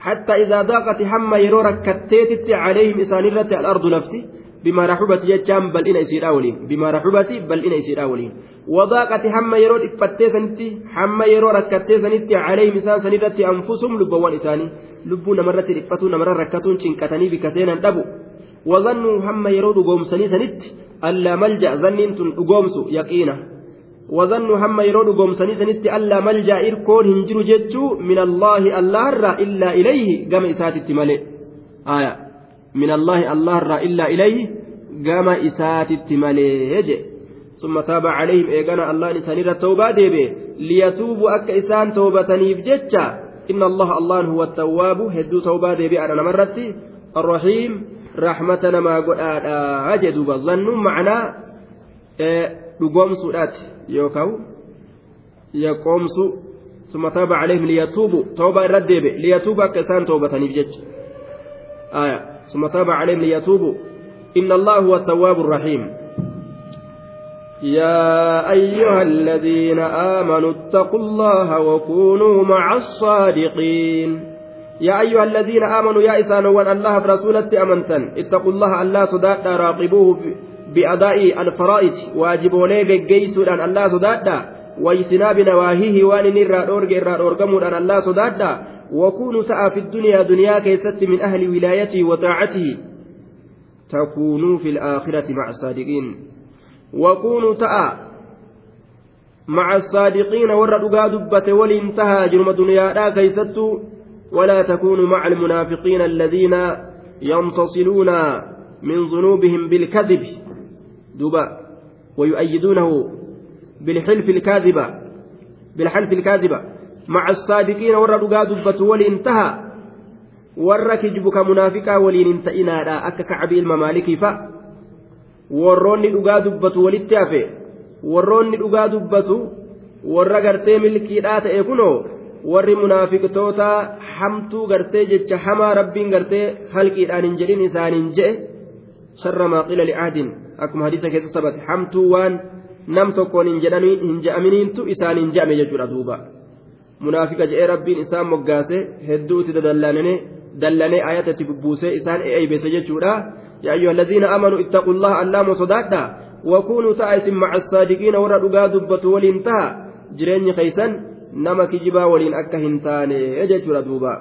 حتى إذا ضاقت هم يرو ركتيت عليهم إسانرة الأرض نفسي بما رحبت يجام بل إن يصير أولين. بما رحبت بل إن يصير أولين. وضاقت هم يرو إفتيسنتي هم يرو ركتيسنتي عليهم إسان سنرة أنفسهم لبوان إساني. لبون مرة إفتون مرة ركتون شنكتني بكسينا دبو وظنوا هم يرو دقوم سني سنت ألا ملجأ ظنين تنقومس يقينا. وظنوا هم يرون قومسني سنت ألا ملجأ إركون هنجر جتشو من الله الله الرا إلا إليه قام إسات التمالي آية. من الله الله الرا إلا إليه قام إسات التمالي ثم تاب عليهم. إيقنا الله نسانير التوبة ديبي. ليتوبوا أك إسان توبة جتشا. إن الله الله هو التواب. هدو توبة ديبي. أنا مرتي الرحيم. رحمتنا ما قد أجدوا بالظن معنا dhugoomsuudhaati yaqoomsu summa taaba caleehim liyatuubu tooba irra deebe liyatuubu akka isaan toobataniif jecha aya summa taaba caleehim liyatuubu inna allaha huwa attawwaabu الرحيم يا أيها الذين آمنوا اتقوا الله وكونوا مع الصادقين يا أيها الذين آمنوا يا إسان الله برسولة أمنتا اتقوا الله الله صدادا راقبوه بأداء الفرائض واجب وليك جيسود أن الله صدادا واجتناب نواهيه وأن نرى أورج أورجمود أن الله صدادا وكونوا سعى في الدنيا دنيا كيست من أهل ولايته وطاعته. تكونوا في الآخرة مع الصادقين. وكونوا تأى مع الصادقين ورى دبة ولانتهى جرم دنيا لا كيستوا ولا تكونوا مع المنافقين الذين يمتصلون من ذنوبهم بالكذب. دبا ويؤيدونه بالحلف الكاذبة بالحلف الكاذبة مع الصادقين دقا دبة ولانتهى warra kijbuka munaafiqaa waliin hin ta'inaadha akka kacbii ilma maalikii fa'a warroonni dhugaa dubbatu walitti hafe warroonni dhugaa dubbatu warra gartee milkiidhaa ta'e kunoo warri munaafiqtoota hamtuu gartee jecha hamaa rabbiin gartee halqiidhaan hin jedhin isaaniin je'e sharra maaqila li'aadin akkuma hadiisa keessa sabate hamtuu waan nam tokkoon hin je'aminiintu isaaniin je'ame jechuudha duuba munaafiqa je'ee rabbiin isaan moggaase hedduutti dadallanee dallanee ayatatti bubbuusee isaan eeybese jechuudha yaa ayyuha alladhiina aamanuu ittaqu llaha allaamo sodaadha wakuunuu ta'a isin maca saadiqiina warra dhugaa dubbatu waliin taha jireenyi keeysan nama kijibaa waliin akka hin taane jechuudha duuba